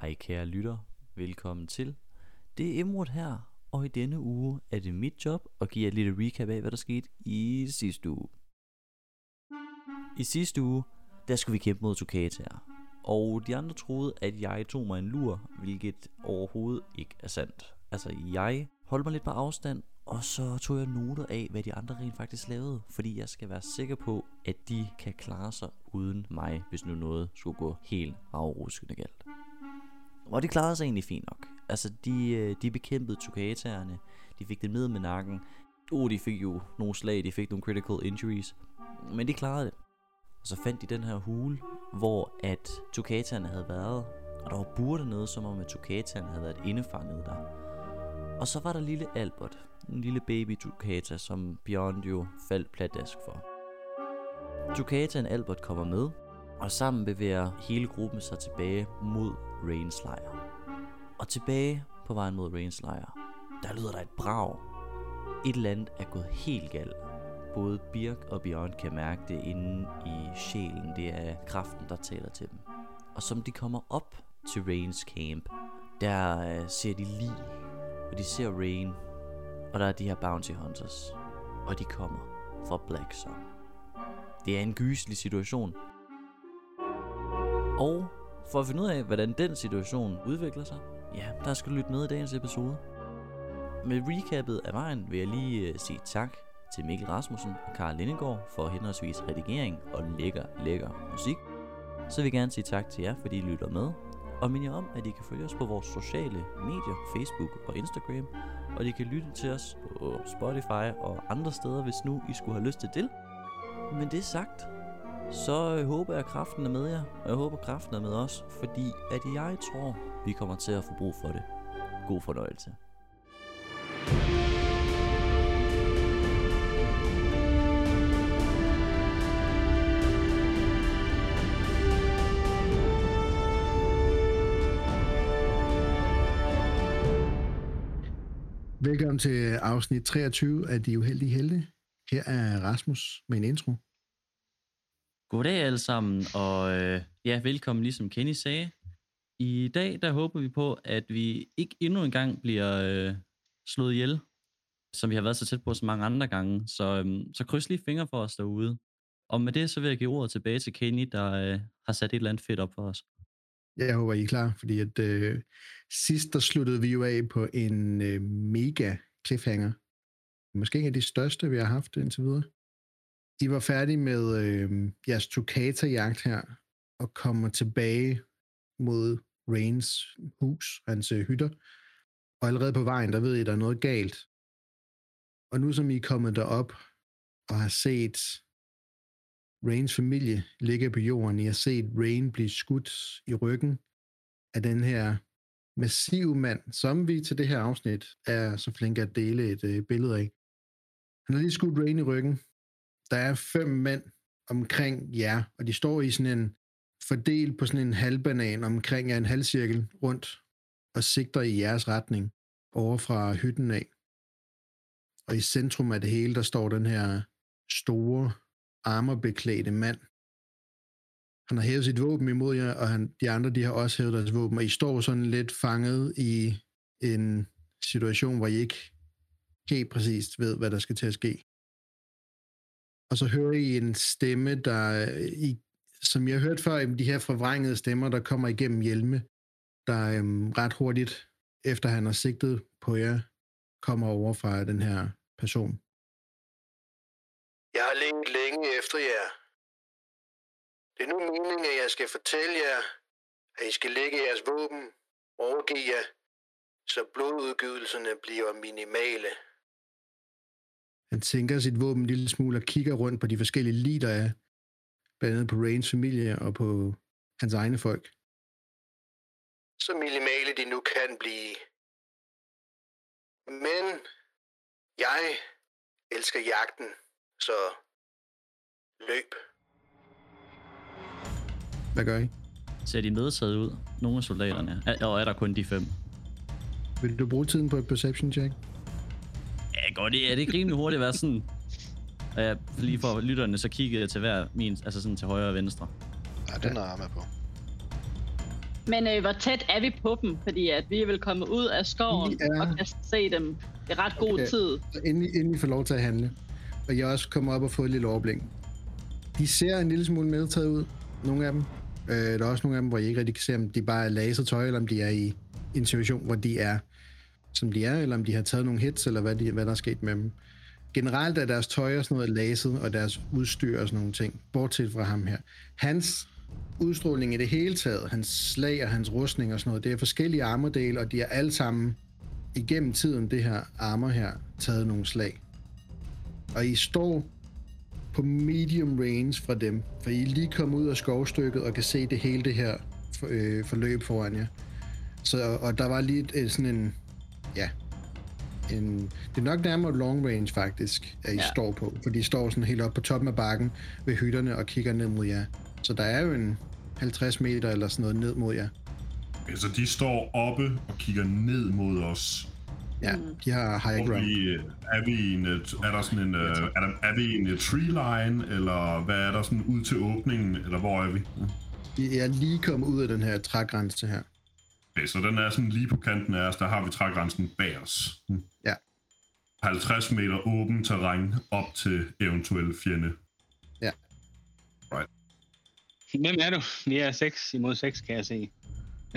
Hej kære lytter, velkommen til. Det er Emrud her, og i denne uge er det mit job at give jer et lille recap af, hvad der skete i sidste uge. I sidste uge, der skulle vi kæmpe mod Tokataer, og de andre troede, at jeg tog mig en lur, hvilket overhovedet ikke er sandt. Altså, jeg holdt mig lidt på afstand, og så tog jeg noter af, hvad de andre rent faktisk lavede, fordi jeg skal være sikker på, at de kan klare sig uden mig, hvis nu noget skulle gå helt afruskende galt. Og de klarede sig egentlig fint nok. Altså, de, øh, de bekæmpede Tukataerne, de fik det ned med nakken. Oh, de fik jo nogle slag, de fik nogle critical injuries, men de klarede det. Og så fandt de den her hule, hvor at Tukataerne havde været, og der var burde noget, som om at Tukataerne havde været indefanget der. Og så var der lille Albert, en lille baby Tukata, som Bjørn jo faldt pladask for. Tukataen Albert kommer med, og sammen bevæger hele gruppen sig tilbage mod Rains lejr. Og tilbage på vejen mod Rains lejr, der lyder der et brag. Et eller andet er gået helt galt. Både Birk og Bjørn kan mærke det inde i sjælen. Det er kraften, der taler til dem. Og som de kommer op til Rains camp, der øh, ser de lige, og de ser Rain, og der er de her bounty hunters, og de kommer fra Black Sun. Det er en gyselig situation. Og for at finde ud af, hvordan den situation udvikler sig, ja, der skal du lytte med i dagens episode. Med recappet af vejen vil jeg lige øh, sige tak til Mikkel Rasmussen og Karl Lindegård for henholdsvis redigering og lækker, lækker musik. Så vil jeg gerne sige tak til jer, fordi I lytter med. Og minde jer om, at I kan følge os på vores sociale medier, Facebook og Instagram. Og I kan lytte til os på Spotify og andre steder, hvis nu I skulle have lyst til det. Men det sagt, så øh, håber jeg, at kraften er med jer, og jeg håber, at kraften er med os, fordi at jeg tror, vi kommer til at få brug for det. God fornøjelse. Velkommen til afsnit 23 af De Uheldige Helte. Her er Rasmus med en intro. Goddag alle sammen, og øh, ja, velkommen ligesom Kenny sagde. I dag, der håber vi på, at vi ikke endnu en gang bliver øh, slået ihjel, som vi har været så tæt på så mange andre gange. Så, øh, så kryds lige fingre for os derude. Og med det, så vil jeg give ordet tilbage til Kenny, der øh, har sat et eller andet fedt op for os. Jeg håber, I er klar, fordi at, øh, sidst der sluttede vi jo af på en øh, mega cliffhanger. Måske en af de største, vi har haft indtil videre de var færdige med øh, jeres Tukata-jagt her, og kommer tilbage mod Rains hus, hans øh, hytter. Og allerede på vejen, der ved I, der er noget galt. Og nu som I er kommet derop og har set Rains familie ligge på jorden, I har set Rain blive skudt i ryggen af den her massive mand, som vi til det her afsnit er så flinke at dele et øh, billede af. Han har lige skudt Rain i ryggen, der er fem mænd omkring jer, og de står i sådan en fordel på sådan en halvbanan omkring jer, en halvcirkel rundt, og sigter i jeres retning over fra hytten af. Og i centrum af det hele, der står den her store, armerbeklædte mand. Han har hævet sit våben imod jer, og han, de andre de har også hævet deres våben, og I står sådan lidt fanget i en situation, hvor I ikke helt præcist ved, hvad der skal til at ske og så hører I en stemme, der, øh, I, som jeg har hørt før, de her forvrængede stemmer, der kommer igennem hjelme, der øhm, ret hurtigt, efter han har sigtet på jer, kommer over fra den her person. Jeg har længe længe efter jer. Det er nu meningen, at jeg skal fortælle jer, at I skal lægge jeres våben, overgive jer, så blodudgydelserne bliver minimale. Han tænker sit våben en lille smule og kigger rundt på de forskellige lig, der er. Blandt andet på Rains familie og på hans egne folk. Så minimale de nu kan blive. Men jeg elsker jagten, så løb. Hvad gør I? Ser de medtaget ud, nogle af soldaterne? Er, og er der kun de fem? Vil du bruge tiden på et perception check? Ja, godt. Det er det ikke rimelig hurtigt at være sådan... Og jeg, lige for lytterne, så kiggede jeg til hver min, altså sådan til højre og venstre. Ja, den er jeg med på. Men øh, hvor tæt er vi på dem? Fordi at vi er vel kommet ud af skoven er- og kan se dem i ret god Okay. tid. Så inden, I- inden I får lov til at handle, og jeg også kommer op og får et lille overblik. De ser en lille smule medtaget ud, nogle af dem. Øh, der er også nogle af dem, hvor I ikke rigtig kan se, om de bare er laset tøj, eller om de er i en situation, hvor de er, som de er, eller om de har taget nogle hits, eller hvad, de, hvad der er sket med dem. Generelt er deres tøj og sådan noget laset, og deres udstyr og sådan nogle ting, bortset fra ham her. Hans udstråling i det hele taget, hans slag og hans rustning og sådan noget, det er forskellige armordele, og de er alle sammen igennem tiden, det her armor her, taget nogle slag. Og I står på medium range fra dem, for I er lige kommet ud af skovstykket og kan se det hele det her øh, forløb foran jer. Så, og der var lige et, sådan en, ja, en, det er nok nærmere long range faktisk, at I Ja. står på, for de står sådan helt oppe på toppen af bakken ved hytterne og kigger ned mod jer. Så der er jo en 50 meter eller sådan noget ned mod jer. Altså, de står oppe og kigger ned mod os. Ja, de har high ground. vi, øh, er, vi i en, øh, er der sådan en, øh, er, der, er vi i en tree line, eller hvad er der sådan ud til åbningen, eller hvor er vi? I er lige kommet ud af den her trægrænse her. Okay, så den er sådan lige på kanten af os, der har vi trægrænsen bag os. Hm. Ja. 50 meter åben terræn op til eventuelle fjende. Ja. Right. Hvem er du? Vi er 6 imod 6, kan jeg se.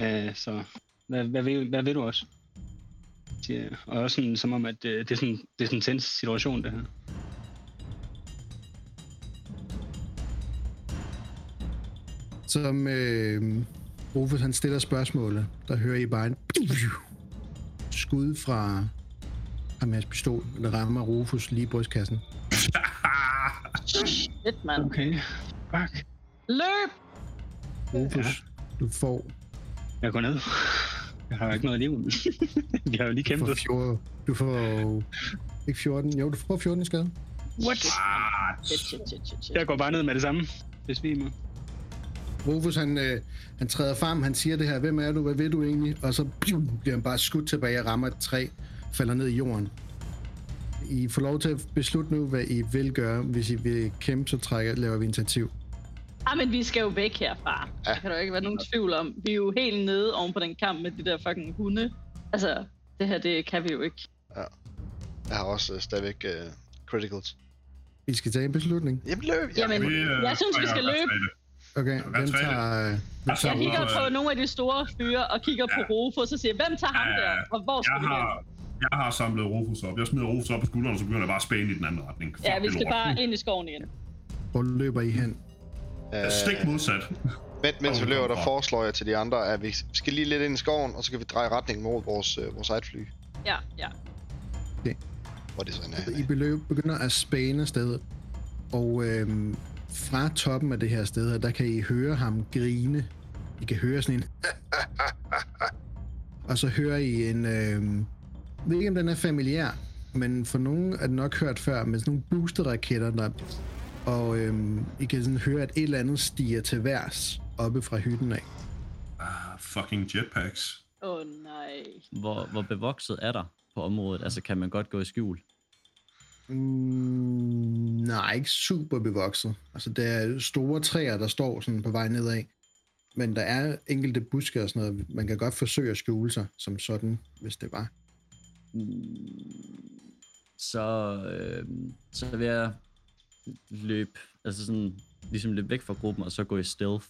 Uh, så hvad, hvad, vil, hvad vil du også? Siger, og også sådan, som om, at uh, det, er sådan, det er sådan en tens situation, det her. Som øh, Rufus han stiller spørgsmålet, der hører I bare en skud fra ham hans pistol, der rammer Rufus lige i brystkassen. Shit, mand. Okay. Fuck. Løb! Rufus, du får, Jeg går ned. Jeg har ikke noget liv. Vi har jo lige du får, kæmpet. 14, du får ikke 14, jo du får 14 i skade. What? Shit, shit, shit, shit, shit. Jeg går bare ned med det samme. Besvimer. Rufus han, øh, han træder frem, han siger det her, hvem er du, hvad ved du egentlig? Og så piu, bliver han bare skudt tilbage og rammer et træ, falder ned i jorden. I får lov til at beslutte nu, hvad I vil gøre. Hvis I vil kæmpe, så trækker, laver vi initiativ. Ah, men vi skal jo væk herfra. Ja. Der kan der jo ikke være nogen tvivl om. Vi er jo helt nede oven på den kamp med de der fucking hunde. Altså, det her, det kan vi jo ikke. Jeg har også uh, stadigvæk uh, criticals. I skal tage en beslutning. Jamen løb! Jamen, Vi, øh, jeg synes, vi skal løbe. Okay, hvem tager... øh, Hvem tager Jeg kigger på øh, nogle af de store fyre og kigger på Ja. Rufus og siger, hvem tager ham Ja, der? Og hvor skal Jeg vi hen? har, jeg har samlet Rufus op. Jeg smider Rufus op på skulderen, og så begynder jeg bare at spæne i den anden retning. Fuck Ja, vi skal bare ind i skoven igen. Hvor løber I hen? Uh, Stik modsat. men, mens vi løber, der foreslår jeg til de andre, at vi skal lige lidt ind i skoven, og så kan vi dreje retning mod vores, uh, vores eget fly. Ja, ja. Hvor det så er. I beløb begynder at spæne stedet. Og øhm, fra toppen af det her sted her, der kan I høre ham grine. I kan høre sådan en... og så hører I en... Øhm, jeg ved ikke, om den er familiær, men for nogen er den nok hørt før, med sådan nogle boosterraketter, der... Og øhm, I kan sådan høre, at et eller andet stiger til værs oppe fra hytten af. Ah, fucking jetpacks. Åh oh, nej. Hvor, hvor bevokset er der på området? Altså, kan man godt gå i skjul? Mm, nej, ikke super bevokset. Altså, der er store træer, der står sådan på vej nedad. Men der er enkelte buske og sådan noget. Man kan godt forsøge at skjule sig som sådan, hvis det var. Så, øh, så vil jeg løbe, altså sådan, ligesom løbe væk fra gruppen, og så gå i stealth.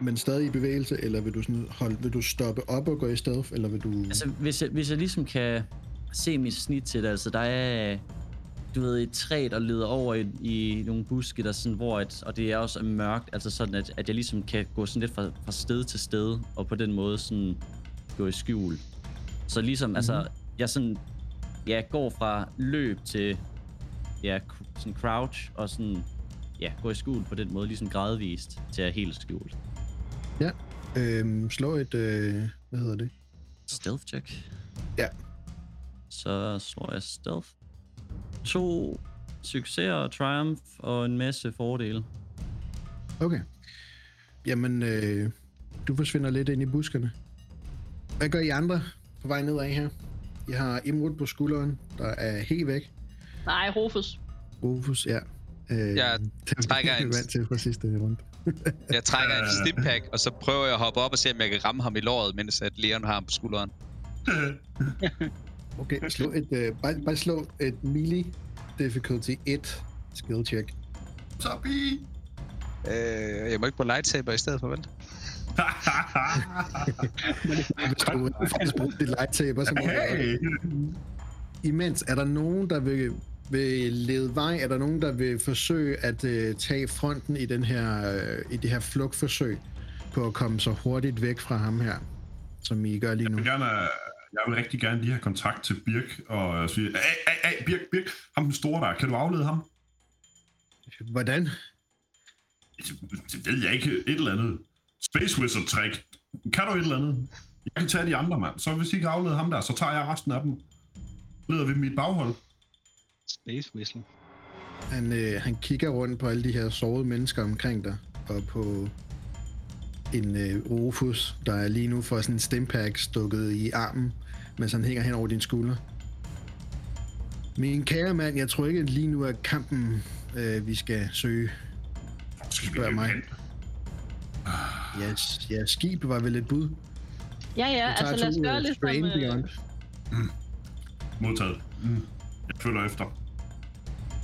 Men stadig i bevægelse, eller vil du, sådan holde, vil du stoppe op og gå i stealth, eller vil du... Altså, hvis jeg, hvis jeg ligesom kan se mit snit til det, altså der er, du ved, et træ, der leder over i, i nogle buske, der sådan, hvor et, og det er også mørkt, altså sådan, at, at jeg ligesom kan gå sådan lidt fra, fra sted til sted, og på den måde sådan gå i skjul. Så ligesom, mm-hmm. altså, jeg sådan, ja, går fra løb til, ja, sådan crouch, og sådan, ja, gå i skjul på den måde, ligesom gradvist, til at helt skjult. Ja. Øhm, slå et... Øh, hvad hedder det? Stealth check. Ja. Så slår jeg stealth. To succeser, triumph og en masse fordele. Okay. Jamen, øh, du forsvinder lidt ind i buskerne. Hvad gør I andre på vej nedad her? I har Imrud på skulderen, der er helt væk. Nej, Rufus. Rufus, ja. Øh, Jeg trækker er en- vant til fra sidste runde. Jeg trækker en stimpack, og så prøver jeg at hoppe op og se, om jeg kan ramme ham i låret, mens at Leon har ham på skulderen. Okay, slå et, øh, bare, bare slå et melee difficulty 1 skill check. Bi! Øh, jeg må ikke på lightsaber i stedet for, vel? Hvis du faktisk bruger dit lightsaber, så må du hey! Imens, er der nogen, der vil, vil lede vej? Er der nogen, der vil forsøge at øh, tage fronten i, den her, øh, i det her flugtforsøg på at komme så hurtigt væk fra ham her, som I gør lige nu? Jeg vil, gerne, jeg vil rigtig gerne lige have kontakt til Birk og sige, hey, hey, hey, Birk, Birk, ham den store der, kan du aflede ham? Hvordan? Det ved jeg ikke, et eller andet. Space Wizard trick. Kan du et eller andet? Jeg kan tage de andre, mand. Så hvis I kan aflede ham der, så tager jeg resten af dem. Leder vi mit baghold. Space Whistle. Han, øh, han kigger rundt på alle de her sårede mennesker omkring dig, og på en øh, Rufus, der er lige nu får sådan en stimpack stukket i armen, mens han hænger hen over din skulder. Min kære mand, jeg tror ikke, at lige nu er kampen, øh, vi skal søge. Skal Spørg mig. hen? Ja, ja, skib var vel et bud. Ja, ja, altså lad os gøre øh, lidt som... Strain øh, Beyond. Modtaget. Mm. Jeg følger efter.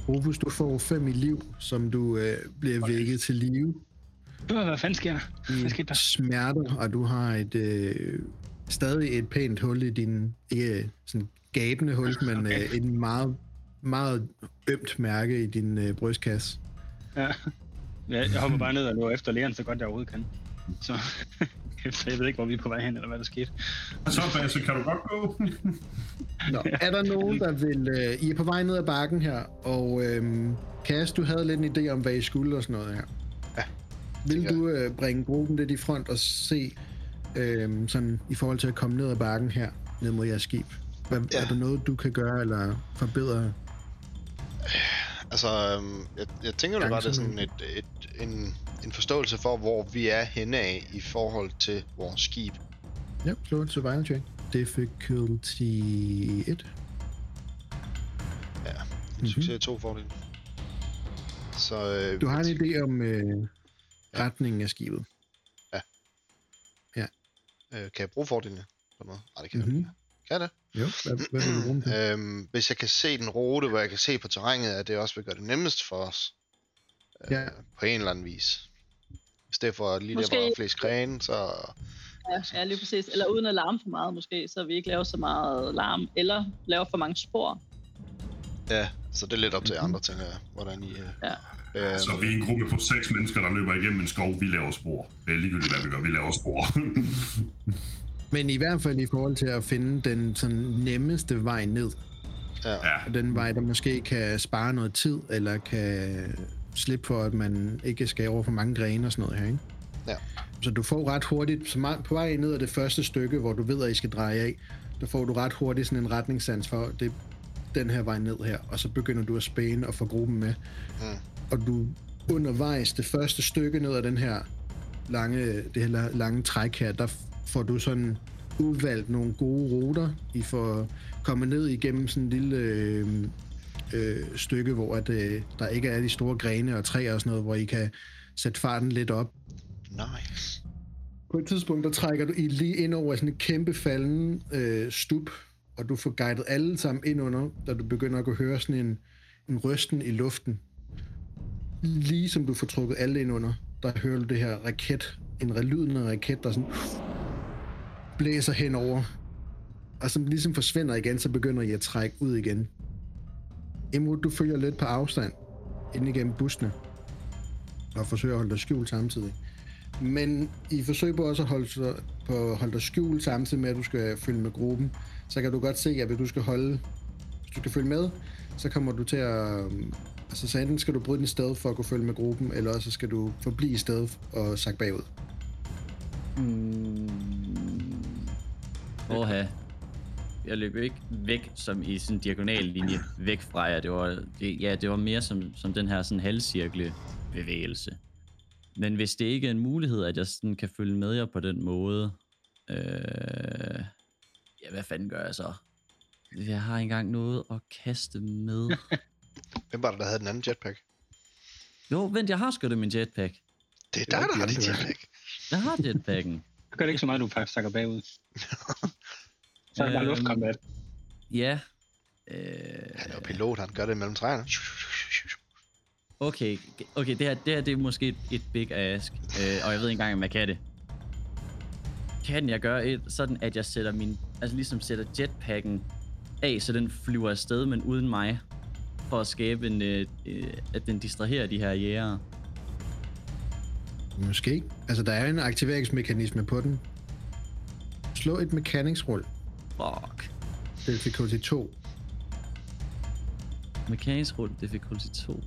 Rufus, du får 5 i liv, som du øh, bliver vækket til live. Øh, hvad fanden sker der? Hvad skete i der? smerter, og du har et øh, stadig et pænt hul i din, ikke sådan gabende hul, men Okay. øh, en meget, meget ømt mærke i din øh, brystkasse. Ja. Jeg, jeg hopper bare ned og løber efter Leon, så godt jeg overhovedet kan. Så efter, jeg ved ikke, hvor vi er på vej hen, eller hvad der skete. Så, Basse, kan du godt gå? Nå, er der nogen, der vil... Øh, I er på vej ned ad bakken her, og øh, Cass, du havde lidt en idé om, hvad I skulle og sådan noget her. Vil du øh, bringe gruppen lidt i front og se, øh, sådan i forhold til at komme ned ad bakken her, ned mod jeres skib? Hvad, Ja. Er der noget, du kan gøre eller forbedre? Altså, øhm, jeg, jeg tænker nu bare, det er sådan et, et, en, en forståelse for, hvor vi er henne af i forhold til vores skib. Ja, slå et survival check. Difficulty 1. Ja, en Mhm. succes i to fordele. Så, øh, Du har en idé om øh, retningen af skibet. Øh, kan jeg bruge fordelene på noget? Nej, det kan Mhm. jeg ikke. Kan det? Jo, hvad, hvad vil du bruge den? Øhm, hvis jeg kan se den rute, hvor jeg kan se på terrænet, at det også vil gøre det nemmest for os. Øh, Ja. På en eller anden vis. I stedet for lige Måske- der, hvor der flest grene, så... Ja, ja, lige præcis. Eller uden at larme for meget måske, så vi ikke laver så meget larm, eller laver for mange spor. Ja, så det er lidt op til Mhm. andre, tænker jeg, hvordan I... Øh, Ja. Øh, Så vi er en gruppe på seks mennesker, der løber igennem en skov. Vi laver spor. Det er ligegyldigt, hvad vi gør. Vi laver spor. Men i hvert fald i forhold til at finde den sådan nemmeste vej ned. ja. ja, Og den vej, der måske kan spare noget tid, eller kan slippe for, at man ikke skal over for mange grene og sådan noget her, ikke? Ja. Så du får ret hurtigt, så meget, på vej ned ad det første stykke, hvor du ved, at I skal dreje af, der får du ret hurtigt sådan en retningssans for, det den her vej ned her, og så begynder du at spæne og få gruppen med. Mm. Og du undervejs, det første stykke ned ad den her lange, det her la- lange træk her, der får du sådan udvalgt nogle gode ruter. I får kommet ned igennem sådan en lille øh, øh, stykke, hvor at, øh, der ikke er de store grene og træer og sådan noget, hvor I kan sætte farten lidt op. Nice. På et tidspunkt, der trækker du I lige ind over sådan en kæmpe falden øh, stup, og du får guidet alle sammen ind under, da du begynder at kunne høre sådan en, en rysten i luften. Lige som du får trukket alle ind under, der hører du det her raket, en relydende raket, der sådan blæser henover, og som ligesom forsvinder igen, så begynder I at trække ud igen. Imrud, du følger lidt på afstand ind igennem bussene, og forsøger at holde dig skjult samtidig. Men i forsøger på også at holde, på at holde dig skjult samtidig med, at du skal følge med gruppen, så kan du godt se, at hvis du skal holde, hvis du skal følge med, så kommer du til at... Øhm, altså, så enten skal du bryde din sted for at kunne følge med gruppen, eller også skal du forblive i stedet og sakke bagud. Mm. Åha. Jeg løb ikke væk som i sådan en diagonal linje væk fra jer. Det var, det, ja, det var mere som, som den her sådan halvcirkle bevægelse. Men hvis det ikke er en mulighed, at jeg sådan kan følge med jer på den måde, øh, ja, hvad fanden gør jeg så? Jeg har engang noget at kaste med. Hvem var det, der havde den anden jetpack? Jo, vent, jeg har sgu da min jetpack. Det er dig, der har det jetpack. Jeg har jetpacken. Det gør det ikke så meget, du faktisk sakker bagud. så er det bare Øhm, luftkombat. Ja. Øh, Han er jo pilot, han gør det mellem træerne. okay, okay det, her, det her det er måske et, et big ask, øh, og jeg ved ikke engang, om jeg kan det. Kan jeg gøre et, sådan at jeg sætter min, altså ligesom sætter jetpacken af, så den flyver afsted, men uden mig, for at skabe en, øh, øh, at den distraherer de her jægere. Måske. Altså, der er en aktiveringsmekanisme på den. Slå et mechanics-rull. Fuck. Difficulty 2. Mekanisk rulle difficulty 2.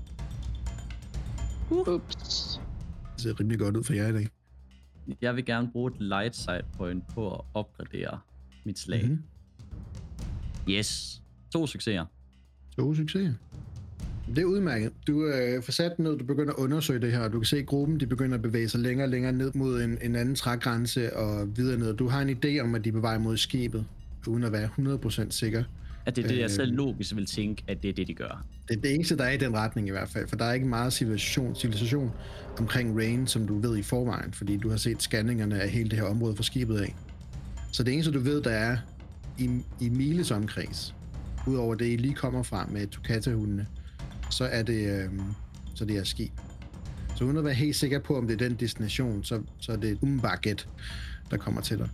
Ups. Det ser rimelig godt ud for jer i dag. Jeg vil gerne bruge et light side point på at opgradere mit slag. Mhm. Mm-hmm. Yes. To succeser. To succeser. Det er udmærket. Du øh, får sat ned, du begynder at undersøge det her, og du kan se, at gruppen de begynder at bevæge sig længere og længere ned mod en, en anden trægrænse og videre ned. Du har en idé om, at de er på vej mod skibet, uden at være 100% sikker. At det er det, jeg Øh. selv logisk vil tænke, at det er det, de gør. Det er det eneste, der er i den retning i hvert fald, for der er ikke meget civilisation, civilisation omkring Rain, som du ved i forvejen, fordi du har set scanningerne af hele det her område fra skibet af. Så det eneste, du ved, der er i, i Miles omkreds, udover det, I lige kommer fra med Tukata-hundene, så er det, øhm, så det er skib. Så uden at være helt sikker på, om det er den destination, så, så er det et umiddelbart gæt, der kommer til dig.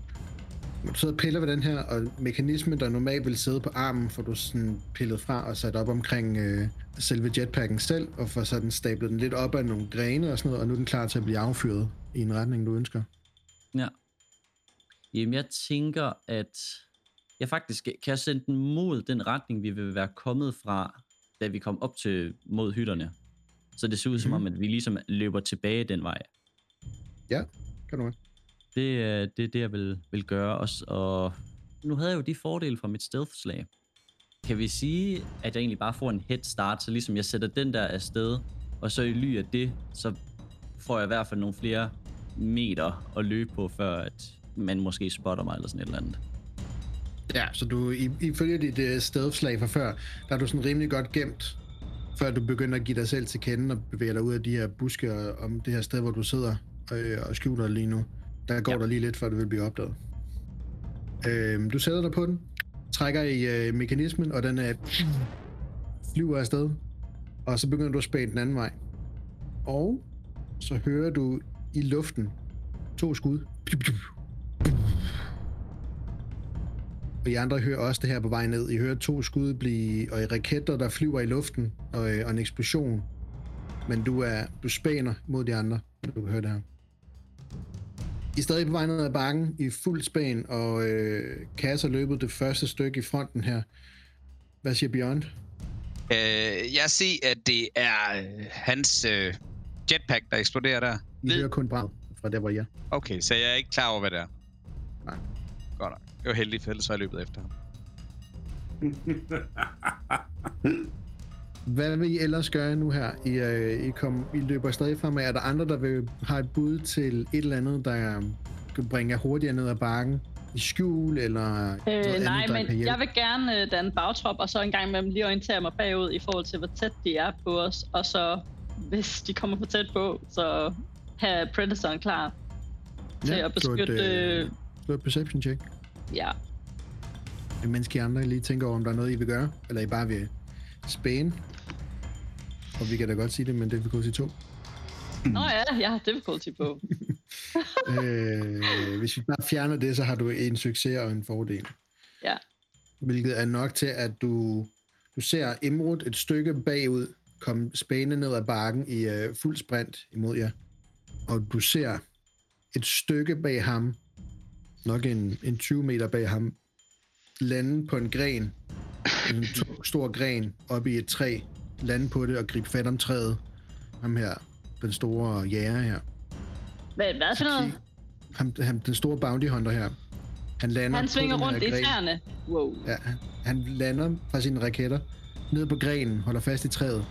Når du sidder og piller ved den her, og mekanismen, der normalt vil sidde på armen, får du sådan pillet fra og sat op omkring øh, selve jetpacken selv, og får sådan stablet den lidt op af nogle grene og sådan noget, og nu er den klar til at blive affyret i en retning, du ønsker. Ja. Jamen, jeg tænker, at jeg faktisk kan jeg sende den mod den retning, vi vil være kommet fra, da vi kom op til mod hytterne. Så det ser ud som om, at vi ligesom løber tilbage den vej. Ja, kan du godt. Det øh, det, er det jeg vil, vil gøre også. Og nu havde jeg jo de fordele fra mit stealth-slag. Kan vi sige, at jeg egentlig bare får en head start, så ligesom jeg sætter den der afsted, og så i ly af det, så får jeg i hvert fald nogle flere meter at løbe på, før at man måske spotter mig eller sådan et eller andet. Ja, så du, ifølge dit øh, uh, stealth-slag fra før, der er du sådan rimelig godt gemt, før du begynder at give dig selv til kende og bevæge dig ud af de her buske og om det her sted, hvor du sidder og, og skjuler lige nu. Der går ja. Der lige lidt, før du vil blive opdaget. Øh, du sætter dig på den, trækker i øh, mekanismen, og den er flyver afsted, og så begynder du at spænde den anden vej. Og så hører du i luften to skud. Og I andre hører også det her på vej ned. I hører to skud blive, og i raketter, der flyver i luften, og, øh, og en eksplosion. Men du er du spæner mod de andre, når du hører det her. I er stadig på vej ned ad bakken i fuld spæn, og øh, Cass har løbet det første stykke i fronten her. Hvad siger Beyond? Øh, jeg ser, at det er øh, hans øh, jetpack, der eksploderer der. I Ved- hører kun brand fra der, hvor jeg er. Okay, så jeg er ikke klar over, hvad det er. Nej. Godt nok. Det var heldigt, for ellers var jeg løbet efter ham. Hvad vil I ellers gøre nu her? I, øh, I, kom, I løber stadig fremad. Er der andre, der vil have et bud til et eller andet, der kan bringe jer hurtigere ned ad bakken? I skjul, eller noget Øh, andet, nej, der men jeg vil gerne øh, danne bagtrop, og så en gang imellem lige orientere mig bagud i forhold til, hvor tæt de er på os. Og så, hvis de kommer for tæt på, så have Predatoren klar til at slå et, beskytte... øh, Øh, slå et perception check. ja. Mens I andre lige tænker over, om der er noget, I vil gøre. Eller I bare vil spæne. Og vi kan da godt sige det, men det vil gå til to. Nå ja, jeg har difficulty på. øh, hvis vi bare fjerner det, så har du en succes og en fordel. Ja. Hvilket er nok til, at du, du ser Imrud et stykke bagud komme spæne ned ad bakken i uh, fuld sprint imod jer. Og du ser et stykke bag ham, nok en, en 20 meter bag ham, lande på en gren, en to, stor gren, oppe i et træ, lande på det og gribe fat om træet. Ham her, den store jæger her. Hvad, hvad for noget? Ham, ham, den store bounty hunter her. Han lander Han svinger rundt i træerne. Wow. Ja, han, han lander fra sine raketter ned på grenen, holder fast i træet,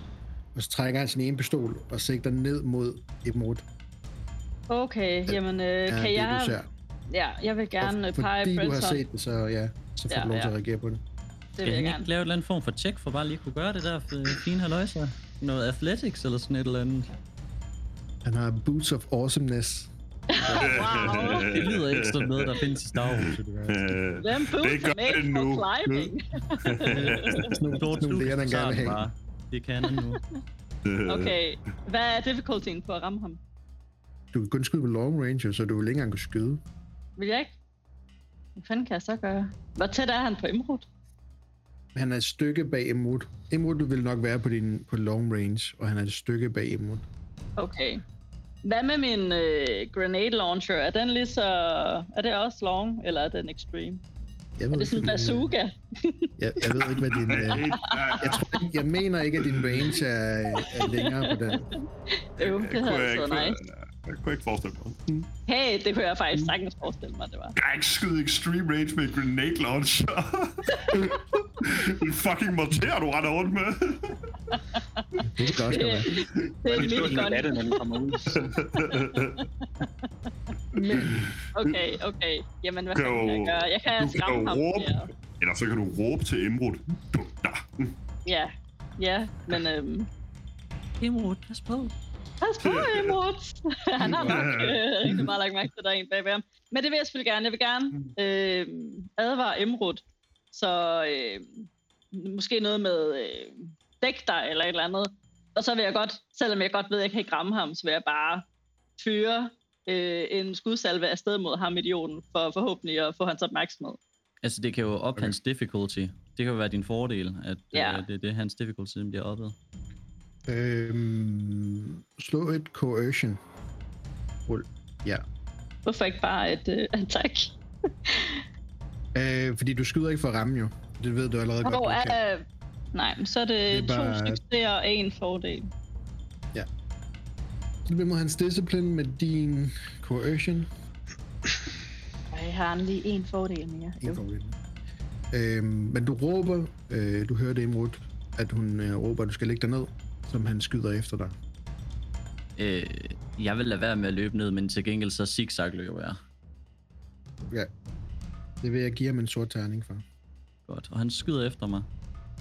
og så trækker han sin ene pistol og sigter ned mod Ibmod. Okay, jamen øh, Ja, kan det, jeg... Ja, jeg vil gerne og øh, pege fordi du har set det, så ja, så får Ja, du lov til ja. at reagere på det. Det vil jeg han gerne. ikke lave et eller andet form for check for bare lige at kunne gøre det der for fine haløjser? Noget athletics eller sådan et eller andet? Han har Boots of Awesomeness. Wow. Det lyder ikke som noget, der findes i Star Wars. Them Det boots gør are made det for nu. climbing. Sådan nogle, sådan nogle læger, han gerne vil have. Det kan han nu. Okay, hvad er difficultyen på at ramme ham? Du kan kun skyde på long range, så du vil ikke engang kunne skyde. Vil jeg ikke? Hvad fanden kan jeg så gøre? Hvor tæt er han på Imrud? Han er et stykke bag Imrud. Imrud vil nok være på, din, på long range, og han er et stykke bag Imrud. Okay. Hvad med min øh, grenade launcher? Er den lige så... Er det også long, eller er den extreme? Jeg Er ved, det sådan en bazooka? jeg, jeg ved ikke, hvad din... Øh, jeg, tror, ikke- jeg mener ikke, at din range er, er længere på den. Jo, det havde altså nice. Jeg kunne ikke forestille mig. Hey, det kunne jeg faktisk sagtens forestille mig, det var. Jeg ikke skyde extreme range med grenade launcher. en fucking morter, du render rundt med. Det kan også godt være. Det er Det er sådan, godt. det, når den kommer ud. Okay, okay. Jamen, hvad Kan kan jeg gøre? Jeg kan skræmme ham. råbe. Ja. Eller så kan du råbe til. Du, der. ja, ja, men øhm, Imrud, pas på. Pas på, Imrud. Han har nok øh, rigtig meget lagt mærke til, at der er en bagved ham. Men det vil jeg selvfølgelig gerne. Jeg vil gerne øh, advare Imrud. Så øh, måske noget med øh, dæk dig eller et eller andet. Og så vil jeg godt, selvom jeg godt ved, at jeg kan ikke ramme ham, så vil jeg bare fyre øh, en skudsalve afsted mod ham, idioten, for forhåbentlig at få hans opmærksomhed. Altså, det kan jo op Okay. hans difficulty. Det kan jo være din fordel, at Ja. ja. øh, det er det, hans difficulty bliver oppet. Øhm, slå et coercion. Rul. Ja. Hvorfor ikke bare et øh, attack? Øh, fordi du skyder ikke for at ramme jo. Det ved du allerede godt, Hvor kan. er... Nej, men så er det, Det er bare- to succeser og en fordel. Så bliver mod hans discipline med din coercion. Jeg har lige en fordel mere. En fordel. Øhm, men du råber, øh, du hører det Imrud, at hun øh, råber, at du skal lægge dig ned, som han skyder efter dig. Øh, jeg vil lade være med at løbe ned, men til gengæld så zigzag løber jeg. Ja. Det vil jeg give ham en sort terning for. Godt. Og han skyder efter mig.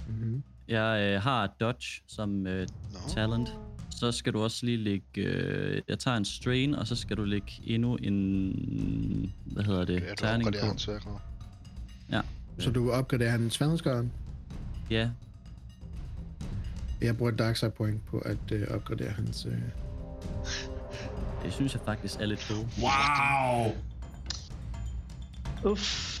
Mm-hmm. Jeg øh, har dodge som øh, Nå. talent. Så skal du også lige lægge... Øh, jeg tager en strain, og så skal du lægge endnu en... Hvad hedder det? Ja, du terning på. hans værker. Så du opgraderer hans sværhedsgrad. Ja, Jeg bruger et dark side point på at øh, opgradere hans... Øh... det synes jeg faktisk er lidt gode. Wow! Uff.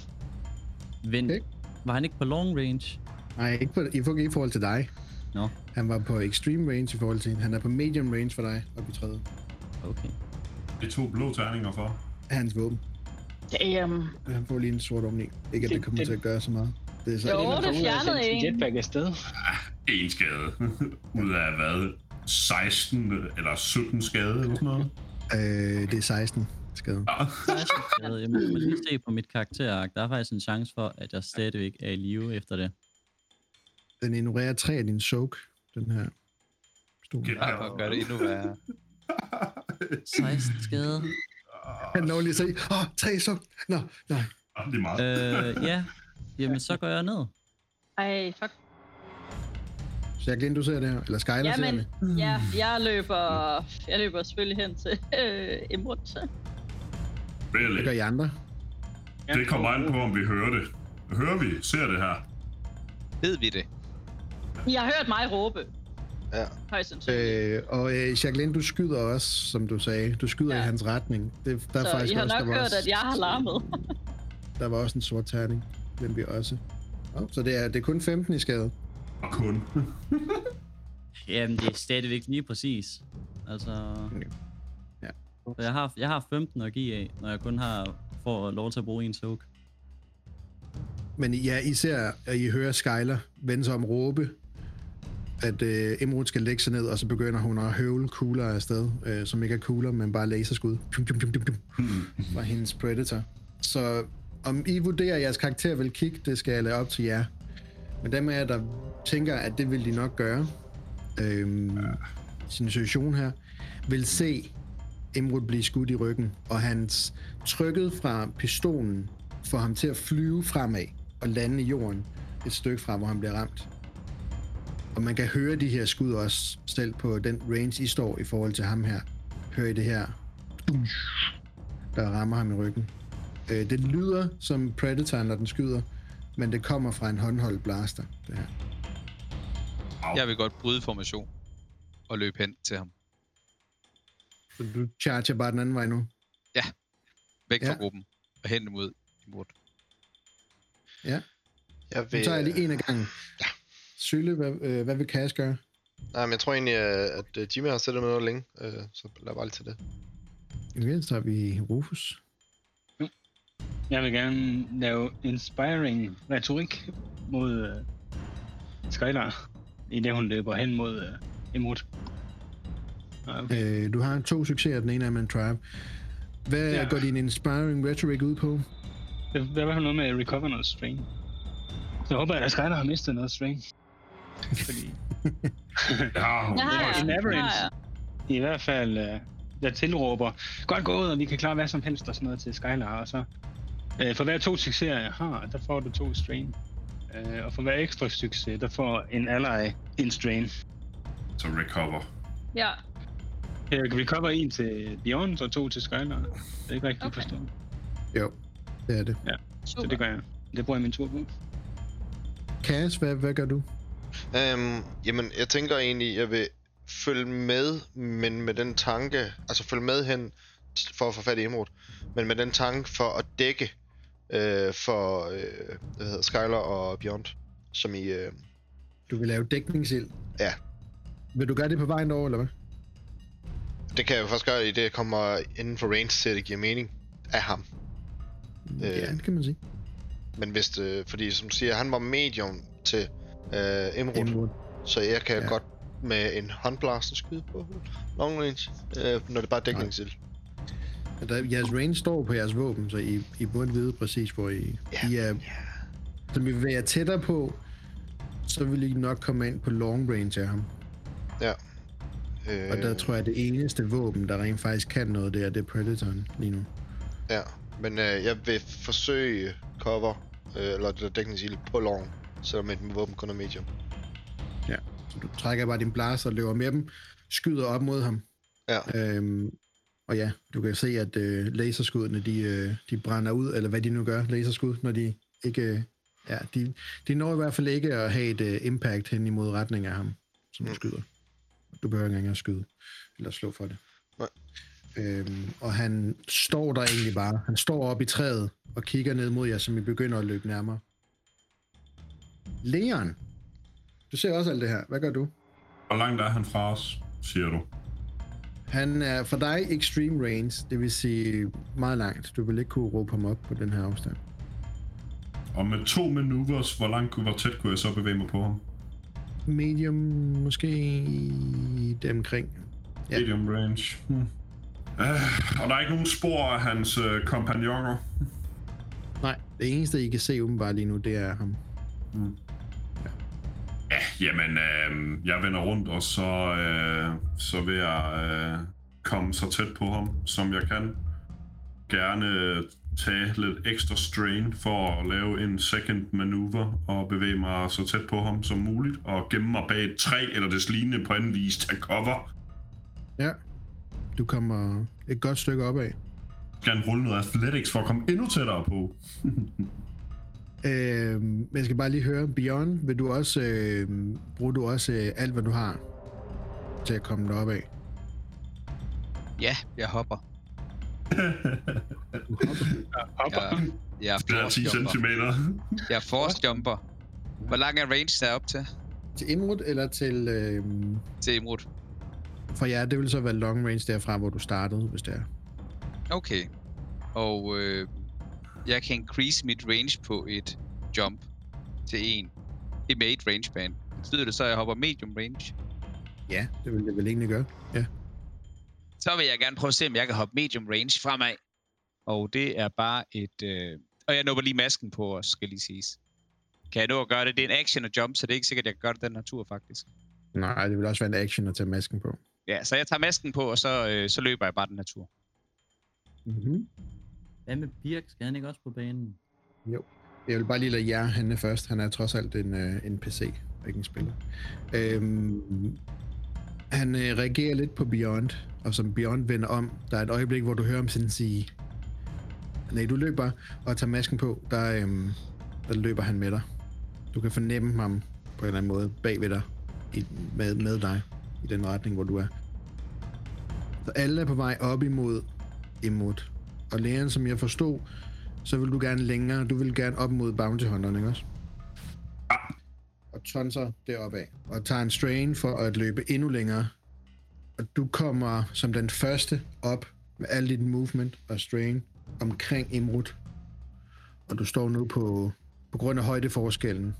Vent, Okay. var han ikke på long range? Nej, ikke, på, i, for- ikke i forhold til dig. Nå, Han var på extreme range i forhold til Han er på medium range for dig, oppe i træet. okay. Det er to blå terninger for. Hans våben. Damn. Han får lige en sort oveni. Ikke at det kommer til at gøre så meget. Det er så Jo, det fjernede en. Jetpack afsted. En skade. Ud af hvad? 16 eller 17 skade eller sådan noget. Øh, det er 16 skade. Ja. Jeg, jeg må jeg må lige se på mit karakterark. Der er faktisk en chance for, at jeg stadigvæk er i live efter det. Den ignorerer tre af din soak, den her pistol. Ja, for at gøre det endnu værre. 16 skade. Han når lige at sige, åh, tre soak. Nå, nej. Ja, det er meget. Øh, ja. Jamen, så går jeg ned. Ej, fuck. Så jeg glemte, du ser det her. Eller Skyler ser Jamen, det. ja, jeg løber, jeg løber selvfølgelig hen til øh, Imrud. Hvad gør Really? I andre? Det kommer an på, om vi hører det. Hører vi? Ser det her? Ved vi det? Jeg har hørt mig råbe, Ja. højst. Øh, og øh, Jacqueline, du skyder også, som du sagde. Du skyder Ja. i hans retning. Det, der er Så faktisk I har også, nok der hørt, også, at jeg har larmet. Der var også en sort terning. Den vi også. Oh, så det er, det er kun 15 i skade. Og kun. Jamen, det er stadigvæk lige præcis. Altså... Ja. Så jeg har, jeg har 15 at give af, når jeg kun har får lov til at bruge en soak. Men ja, I ser, at I hører Skyler vende sig om råbe, at øh, Imrud skal lægge sig ned, og så begynder hun at høvle kugler afsted, øh, som ikke er kugler, men bare laserskud. Pum, pum, pum, pum, pum, fra hendes Predator. Så om I vurderer, at jeres karakter vil kigge, det skal jeg lade op til jer. Men dem af jer, der tænker, at det vil de nok gøre, øh, sin situation her, vil se Imrud blive skudt i ryggen, og hans trykket fra pistolen får ham til at flyve fremad og lande i jorden et stykke fra, hvor han bliver ramt. Og man kan høre de her skud også selv på den range, I står i forhold til ham her. hører I det her, der rammer ham i ryggen. Øh, det lyder som Predator, når den skyder, men det kommer fra en håndholdt blaster, det her. Jeg vil godt bryde formation og løbe hen til ham. Så du charger bare den anden vej nu? Væk fra Ja. gruppen og hen mod imod. Jeg Nu vil, tager jeg lige en af gangen. Ja. Sylle, hvad, øh, hvad vil Cass gøre? Nej, men jeg tror egentlig, øh, at øh, Jimmy har sættet med noget længe, øh, så lad bare lige til det. Okay, så har vi Rufus. Jeg vil gerne lave inspiring retorik mod uh, Skylar, i det hun løber hen mod uh, Emot. Ah, Okay. Øh, du har to succeser, den ene er med en tribe. Hvad ja. Går din inspiring rhetoric ud på? Det, det var noget med at recover noget strain. Så jeg håber, at Skylar har mistet noget strain. Fordi Ja, en average. har jeg. i hvert fald, uh, der tilråber, godt gået, og vi kan klare hvad som helst og sådan noget til Skylar. Og så uh, for hver to succeser, jeg har, der får du to strain. Uh, og for hver ekstra succes, der får en ally en strain. så recover. Ja, Jeg kan recover en til Beyond og to til Skylar. Det er ikke rigtigt Okay. forstået. Jo, det er det. Så super. det gør jeg. Det bruger jeg min tur på. Cass, hvad, hvad gør du? Øhm, jamen, jeg tænker egentlig, jeg vil følge med, men med den tanke, altså følge med hen for at få fat i Emerald, men med den tanke for at dække øh, for øh, hvad hedder Skyler og Beyond, som i, øh, Du vil lave dækningsild. Ja. Vil du gøre det på vejen derover, eller hvad? det kan jeg jo først gøre i det, kommer inden for range at det giver mening af ham. Øh. Ja, det kan man sige. Men hvis det, fordi som du siger, han var medium til øh, Emerald, Emerald. så jeg kan Ja. godt med en håndblaster skyde på long range, øh, når det bare er dækningsild. Ja, Der, jeres range står på jeres våben, så I, I burde vide præcis, hvor I, Ja. I er. Som I bevæger tættere på, så vil I nok komme ind på long range af ham. Øh, Og der tror jeg, at det eneste våben, der rent faktisk kan noget, det er, det er Predatoren lige nu. Ja, men øh, jeg vil forsøge cover, øh, eller der dækningsild på long, selvom mit våben kun er medium. Så du trækker bare din blaster og løber med dem, skyder op mod ham. Ja. Øhm, og ja, du kan se, at øh, laserskuddene, de, øh, de brænder ud, eller hvad de nu gør, laserskud, når de ikke... Øh, ja, de, de når i hvert fald ikke at have et øh, impact hen imod retning af ham, som du Mm. skyder. Du behøver ikke engang at skyde, eller slå for det. Nej. Øhm, og han står der egentlig bare. Han står op i træet og kigger ned mod jer, som I begynder at løbe nærmere. Leon, du ser også alt det her. Hvad gør du? Hvor langt er han fra os, siger du? Han er for dig extreme range, det vil sige meget langt. Du vil ikke kunne råbe ham op på den her afstand. Og med to maneuvers, hvor langt hvor tæt kunne jeg så bevæge mig på ham? Medium, måske dem omkring. Ja. Medium range. Hmm. Uh, og der er ikke nogen spor af hans uh, kompagnoner. Nej, det eneste, I kan se umiddelbart lige nu, det er ham. Ja, jamen, øh, jeg vender rundt, og så, øh, så vil jeg øh, komme så tæt på ham, som jeg kan. Gerne øh, tage lidt ekstra strain for at lave en second maneuver og bevæge mig så tæt på ham som muligt og gemme mig bag et træ eller det lignende på anden vis tage cover. Ja. Du kommer et godt stykke opad. Gerne rulle noget athletics for at komme endnu tættere på. Øh, men jeg skal bare lige høre, Beyond, vil du også, øh, bruger du også øh, alt, hvad du har til at komme derop af? Ja, jeg hopper. Hopper. Jeg, jeg er Det er 10 force jumper. cm. Jeg er force jumper. Hvor lang er range der op til? Til Imrud eller til... Øh, Til Imrud. for jer, det vil så være long range derfra, hvor du startede, hvis det er. Okay. Og øh, jeg kan increase mit range på et jump til 1. Det er med et range band. Betyder det så, at jeg hopper medium range? Ja, det vil det vel egentlig gøre. Ja. Så vil jeg gerne prøve at se, om jeg kan hoppe medium range fremad. Og det er bare et... Øh... Og jeg nupper lige masken på os, skal lige siges. Kan jeg nå at gøre det? Det er en action og jump, så det er ikke sikkert, at jeg kan gøre det den her tur, faktisk. Nej, det vil også være en action at tage masken på. Ja, så jeg tager masken på, og så, øh, så løber jeg bare den her tur. Mm-hmm. Hvad med Birk? Skal han ikke også på banen? Jo. Jeg vil bare lige lade jer handle først. Han er trods alt en, øh, en PC, ikke en spiller. Øhm, Han øh, reagerer lidt på Beyond, og som Beyond vender om, der er et øjeblik, hvor du hører ham sådan sige, nej, du løber og tager masken på, der, øhm, der løber han med dig. Du kan fornemme ham på en eller anden måde bag ved dig, i, med, med dig, i den retning, hvor du er. Så alle er på vej op imod imod. Og lægen, som jeg forstod, så vil du gerne længere, du vil gerne op mod Bounty Hunteren, ikke også? Og tonser deroppe af, og tager en strain for at løbe endnu længere. Og du kommer som den første op med al dit movement og strain omkring Imrud. Og du står nu på, på grund af højdeforskellen,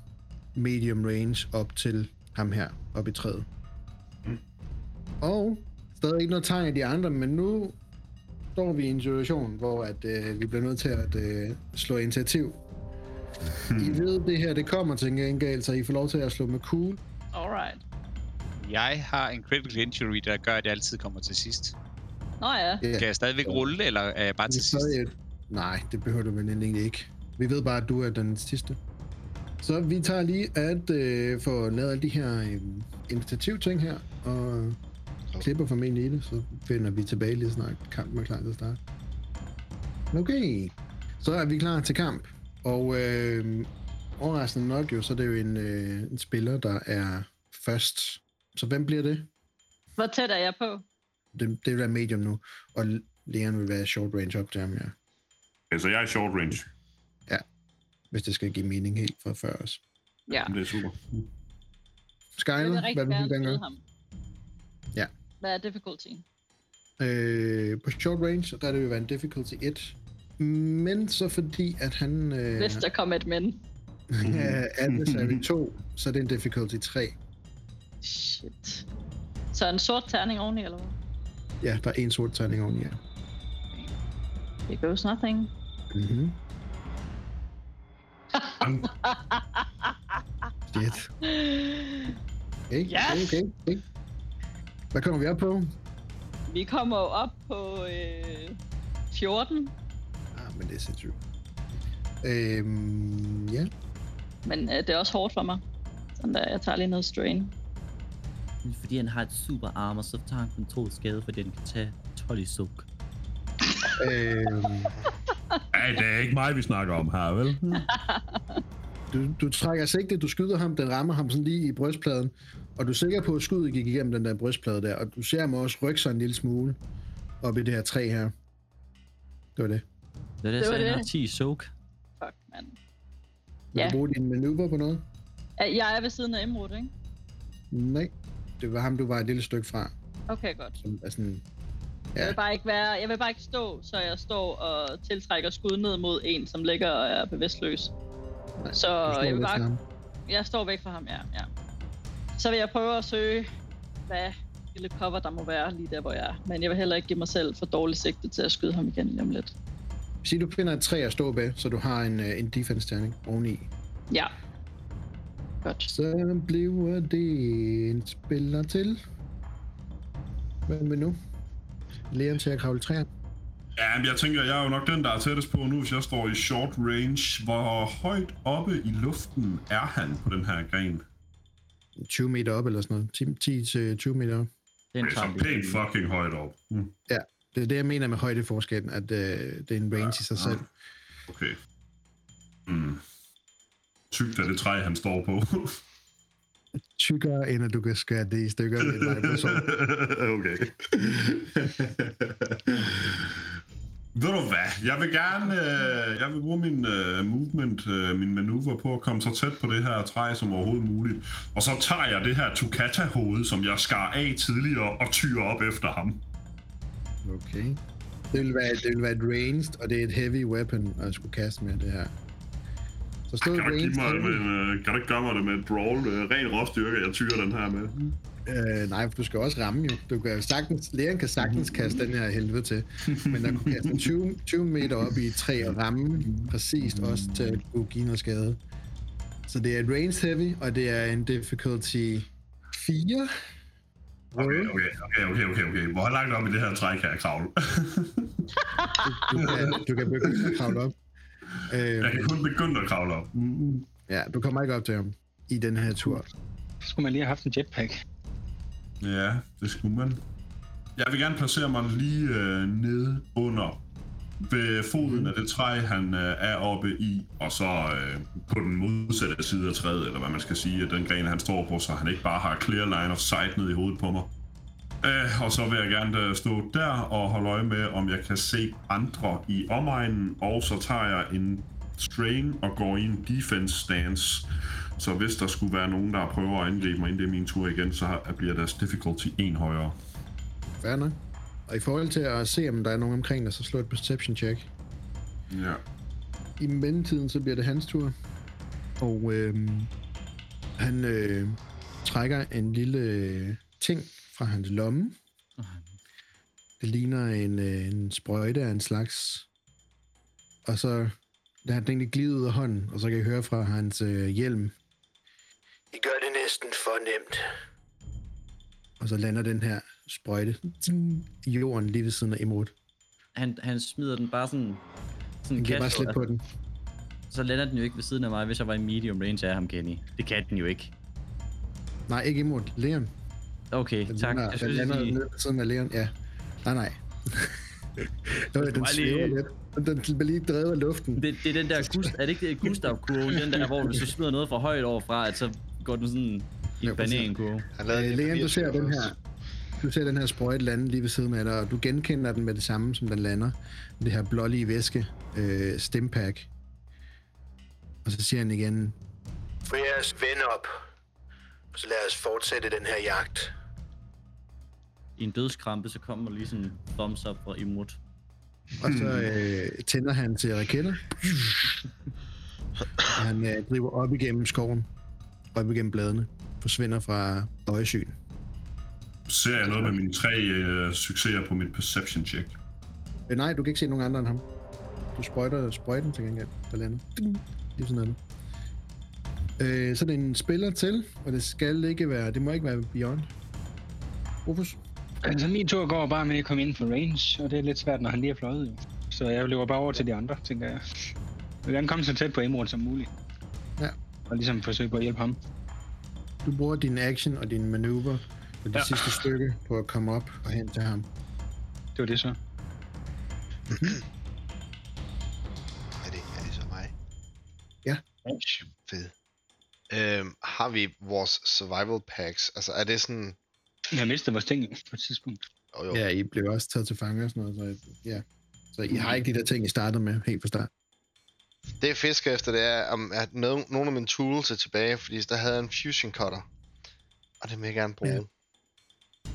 medium range op til ham her, op i træet. Og stadig ikke noget tegn af de andre, men nu står vi i en situation, hvor at, øh, vi bliver nødt til at øh, slå initiativ. I ved, det her det kommer til gengæld, så I får lov til at slå med cool. Alright. Jeg har en critical injury, der gør, at jeg altid kommer til sidst. Nå ja. Ja. Kan jeg stadigvæk rulle, eller er jeg bare til sidst? stadig et... Nej, det behøver du vel egentlig ikke. Vi ved bare, at du er den sidste. Så vi tager lige at øh, få lavet alle de her øh, initiativting her, og klipper formentlig i det, så finder vi tilbage lige snart kampen er klar til at starte. Okay, så er vi klar til kamp. Og øh, overraskende nok jo, så er det jo en, øh, en spiller, der er først. Så hvem bliver det? Hvor tæt er jeg på? Det, det vil være medium nu, og Leon vil være short range op til ham, ja. Okay, så jeg er short range. Hvis det skal give mening helt fra før os. Ja. Det er super. Skyler, hvad vil du gøre? ham. Hvad er difficulty? Øh, på short range, der er det jo være en difficulty 1. Men så fordi, at han øh, Hvis der kommer et men. er adversary 2, så er det en difficulty 3. Shit. Så en sort terning oveni, eller hvad? Ja, der er en sort tegning oveni, ja. It goes nothing. Mm-hmm. Shit. Okay, Yes! okay, okay. Hvad kommer vi op på? Vi kommer op på øh, 14, Ah, men det er sindssygt. Øhm, ja. men øh, det er også hårdt for mig. Sådan der, jeg tager lige noget strain. Fordi han har et super armor, så tager han kun to skade, fordi den kan tage 12 i suk. Øhm, Ej, det er ikke mig, vi snakker om her, vel? du, du trækker sigte, du skyder ham, den rammer ham sådan lige i brystpladen, og du er sikker på, at skuddet gik igennem den der brystplade der, og du ser ham også rykke sig en lille smule op i det her træ her. Det var det. Det er det, Det jeg var sagde, han har det. 10 i soak. Fuck, mand. Vil Ja. du bruge din manøvre på noget? Ja, Jeg er ved siden af Emrud, ikke? Nej. Det var ham, du var et lille stykke fra. Okay, godt. Som er sådan, Jeg Ja. vil bare ikke være, jeg vil bare ikke stå, så jeg står og tiltrækker skud ned mod en, som ligger og er bevidstløs. Nej, Så jeg vil bare, jeg står væk fra ham, ja, ja. Så vil jeg prøve at søge, hvad lille cover der må være lige der, hvor jeg er. Men jeg vil heller ikke give mig selv for dårligt sigte til at skyde ham igen lige om lidt. Sig, du finder et træ at stå bag, så du har en, øh, en defense-terning oveni. Ja. Godt. Så bliver det en spiller til. Hvem vil nu? Leon til at kravle træer. Ja, men jeg tænker, jeg er jo nok den, der er tættest på nu, hvis jeg står i short range. Hvor højt oppe i luften er han på den her gren? 20 meter op eller sådan noget. 10 til 20 meter op. Den Det er så vi. pænt fucking højt op. Mm, Det er det, jeg mener med højdeforskellen, at øh, det er en range i sig selv. okay. Mm. Tygt af det træ, han står på. Tykkere, end at du kan skære det i stykker med en okay. Ved du hvad? Jeg vil gerne øh, jeg vil bruge min øh, movement, øh, min manøvre på at komme så tæt på det her træ som overhovedet muligt. Og så tager jeg det her Tukata-hoved, som jeg skar af tidligere, og tyrer op efter ham. Okay. Det vil, være, det vil være et ranged, og det er et heavy weapon, at skulle kaste med det her. Stod Kan du, ikke mig, med, en, øh, kan du ikke gøre mig det med et brawl? Øh, ren råstyrke, jeg tyrer den her med. Øh, nej, for du skal også ramme jo. Du kan sagtens, læreren kan sagtens kaste den her helvede til. Men der kunne kaste en 20, 20 meter op i et træ og ramme præcist også til at kunne give noget skade. Så det er et range heavy, og det er en difficulty 4. Okay, okay, okay, okay, okay, okay. Hvor langt op i det her træ kan jeg kravle? Du kan, du kan begynde at kravle op. jeg Øh, kan kun begynde at kravle op. Mm. ja, du kommer ikke op til ham i den her tur. Så skulle man lige have haft en jetpack. Ja, det skulle man. Jeg vil gerne placere mig lige øh, nede under ved foden af det træ, han øh, er oppe i, og så øh, på den modsatte side af træet, eller hvad man skal sige, at den gren, han står på, så han ikke bare har clear line of sight ned i hovedet på mig. Øh, og så vil jeg gerne øh, stå der og holde øje med, om jeg kan se andre i omegnen, og så tager jeg en strain og går i en defense stance. Så hvis der skulle være nogen, der prøver at angribe mig, inden det er min tur igen, så bliver deres difficulty en højere. Fair nok. Og i forhold til at se, om der er nogen omkring dig, så slå et perception check. Ja. I mellemtiden, så bliver det hans tur. Og øh, han øh, trækker en lille øh, ting fra hans lomme. Det ligner en, øh, en sprøjte af en slags. Og så lader han den egentlig glide ud af hånden, og så kan I høre fra hans øh, hjelm. I gør det næsten for nemt. Og så lander den her sprøjte i jorden lige ved siden af Imrud. Han, han smider den bare sådan... sådan Han giver bare slip på den. Så lander den jo ikke ved siden af mig, hvis jeg var i medium range af ham, Kenny. Det kan den jo ikke. Nej, ikke Imrud. Leon. Okay, Den tak. lander- Jeg den synes, lander lige... nede siden af Leon. Ja. Nej, nej. Nå, ja, den lige- svæver lidt. Den bliver lige drevet af luften. Det, det er den der Gust, er det ikke det Gustav-kurve, den der, hvor du smider noget for højt overfra, at så går den sådan i præcis. banankurve. Øh, lige Leon, du ser 24 den her, du ser den her sprøjte lande lige ved siden af dig, og du genkender den med det samme, som den lander. Det her blålige væske, øh, stimpack. Og så siger han igen, Få jeres ven op. Så lad os fortsætte den her jagt. I en dødskrampe, så kommer lige sådan en thumbs up fra Imrud. og så øh, tænder han til raketter. han øh, driver op igennem skoven, op igennem bladene, forsvinder fra øjesyn. Ser jeg noget med mine tre øh, succeser på mit perception check? Øh, nej, du kan ikke se nogen andre end ham. Du sprøjter sprøjten til gengæld, der lander. Ding. Lige sådan noget. Øh, så er det en spiller til, og det skal ikke være, det må ikke være Beyond. Rufus? Altså, min tur går bare med at komme ind for range, og det er lidt svært, når han lige er fløjet. Jo. Så jeg løber bare over til de andre, tænker jeg. Jeg vil gerne komme så tæt på Emerald som muligt. Ja. Og ligesom forsøge på at hjælpe ham. Du bruger din action og din manøvre på det Ja. ja. sidste stykke på at komme op og hen til ham. Det var det så. Er det, er det så mig? Range. Fed. Øhm, har vi vores survival packs? Altså, er det sådan... Jeg har mistet vores ting på et tidspunkt. Oh, jo. Ja, I blev også taget til fange og sådan noget, så ja. Så I har ikke de der ting, I startede med helt fra start. Det jeg fisker efter, det er, om at no- nogle af mine tools er tilbage, fordi der havde jeg en fusion cutter. Og det vil jeg gerne bruge. Ja.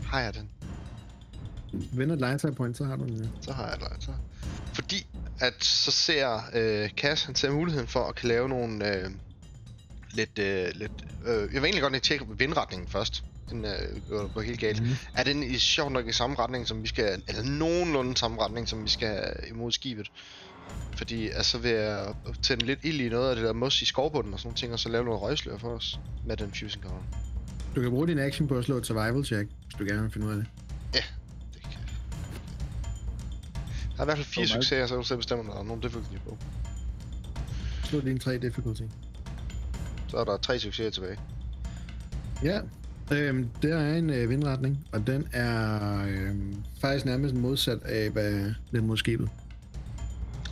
Har jeg den? Vinder et lighter point, så har du den. ja. Så har jeg den altså. Fordi at så ser øh, Cass, han ser muligheden for at kan lave nogle øh, lidt, øh, lidt øh, jeg vil egentlig godt lige tjekke vindretningen først. Den øh, går, helt galt. Mm. Er den i sjovt nok i samme retning, som vi skal, eller nogenlunde samme retning, som vi skal imod skibet? Fordi altså vil jeg tænde lidt ild i noget af det der mos i skovbunden og sådan nogle ting, og så lave noget røgslør for os med den fusion cover. Du kan bruge din action på at slå et survival check, hvis du gerne vil finde ud af det. Det kan jeg. Der er i hvert fald fire meget? succeser, så du selv bestemme, om der er nogen difficulty på. Slå dine tre difficulty. Så er der tre succeser tilbage. Ja, øhm, der er en øh, vindretning, og den er øhm, faktisk nærmest modsat af, hvad den mod skibet.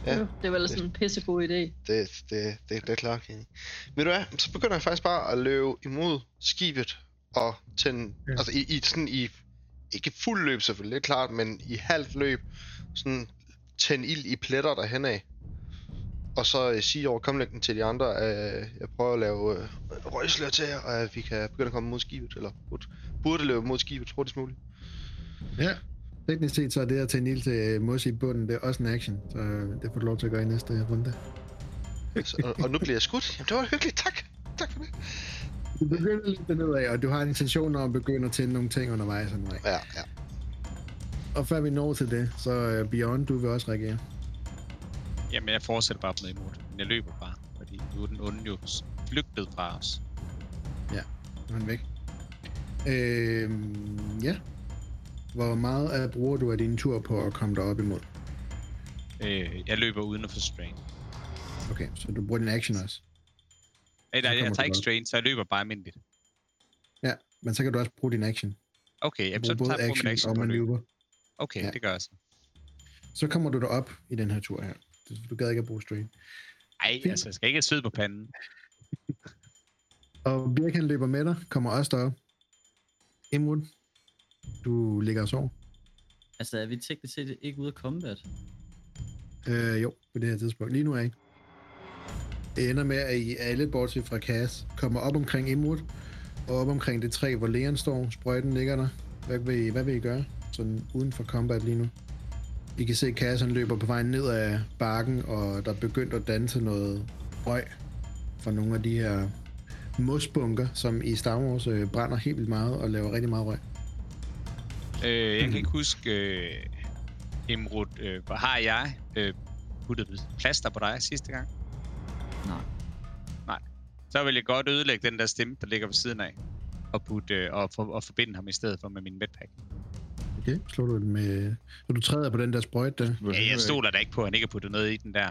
Ja, Det er vel sådan en pissegod idé. Det, det, det, det er klart, Kenny. Ved du hvad, så begynder jeg faktisk bare at løbe imod skibet og tænde, Ja. ja. altså i, i sådan i, ikke fuld løb selvfølgelig, det er klart, men i halvt løb, sådan tænde ild i pletter derhen af. Og så øh, sige over komlægten til de andre, at øh, jeg prøver at lave øh, røgslør til jer, og at vi kan begynde at komme mod skibet, eller burde, løbe mod skibet hurtigst muligt. Ja. Teknisk set så er det at tænde ild til øh, mos i bunden, det er også en action, så øh, det får du lov til at gøre i næste runde. Så, og, og nu bliver jeg skudt. Jamen, det var hyggeligt, tak. Tak for det. Du begynder lidt dernede af, og du har en intention om at begynde at tænde nogle ting undervejs. Undervejs. Ja, ja. Og før vi når til det, så uh, Beyond, du vil også reagere. Jamen, jeg fortsætter bare med imod. Men jeg løber bare, fordi nu er den onde jo flygtet fra os. Nu er han væk. Øhm, ja. Hvor meget af bruger du af din tur på at komme derop imod? Øh, jeg løber uden at få strain. Okay, så du bruger din action også. Nej, nej, jeg du tager ikke strain, så jeg løber bare almindeligt. Ja, men så kan du også bruge din action. Okay, jamen, så både tager jeg action action og manøvre. Okay, Ja. det gør jeg så. Så kommer du derop i den her tur her. Du gad ikke at bruge strain. Ej, Fint. altså, jeg skal ikke have på panden. Og Birk han løber med dig, kommer også derop. Imrud, du ligger og sover. Altså, er vi teknisk set ikke ude af combat? Øh, jo, på det her tidspunkt. Lige nu er I. Det ender med, at I alle, bortset fra Cass, kommer op omkring Imrud, og op omkring det træ, hvor Leon står. Sprøjten ligger der. Hvad vil, I, hvad vil I gøre? Sådan uden for combat lige nu. I kan se, at Cass han løber på vej ned ad bakken, og der er begyndt at danse noget røg fra nogle af de her mosbunker, som i Star Wars øh, brænder helt vildt meget og laver rigtig meget røg. Øh, jeg kan ikke huske, øh, Imrud, øh, hvor har jeg øh, puttet plaster på dig sidste gang? Nej. Nej. Så vil jeg godt ødelægge den der stemme, der ligger ved siden af, og, putte, øh, og, for, og forbinde ham i stedet for med min medpack. Okay, slår du den med... Så du træder på den der sprøjt der. Ja, jeg stoler da ikke på, at han ikke har puttet noget i den der.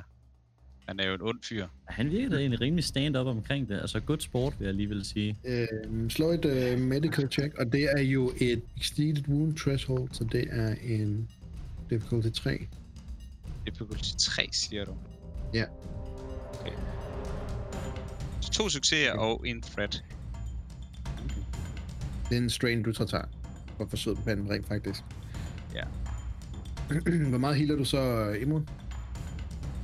Han er jo en ond fyr. Han virker da egentlig rimelig stand-up omkring det. Altså, good sport, vil jeg alligevel sige. Øh, slå et øh, medical check, og det er jo et exceeded wound threshold, så det er en difficulty 3. Difficulty 3, siger du? Ja. Okay. Så to succeser og en threat. Det er en strain, du så tager. For forsøg på panden rent faktisk. Ja. Hvor meget healer du så imod?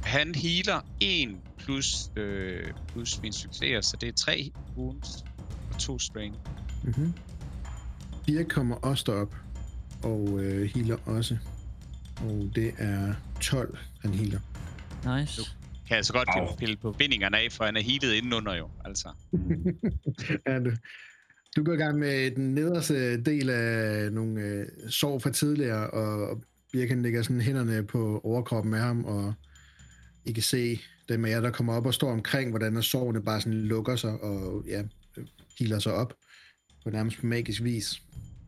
Han healer 1 plus, øh, plus min succeser, så det er 3 wounds og 2 strain. Mm-hmm. Dirk kommer også derop og øh, healer også. Og det er 12, han healer. Nice. Kan jeg så godt. Au. pille på bindingerne af, for han er healet indenunder jo, altså. Ja, du, du går i gang med den nederste del af nogle øh, sår fra tidligere, og Birken lægger sådan hænderne på overkroppen af ham, og I kan se dem af jer, der kommer op og står omkring, hvordan sårene bare sådan lukker sig, og ja, healer sig op på nærmest magisk vis.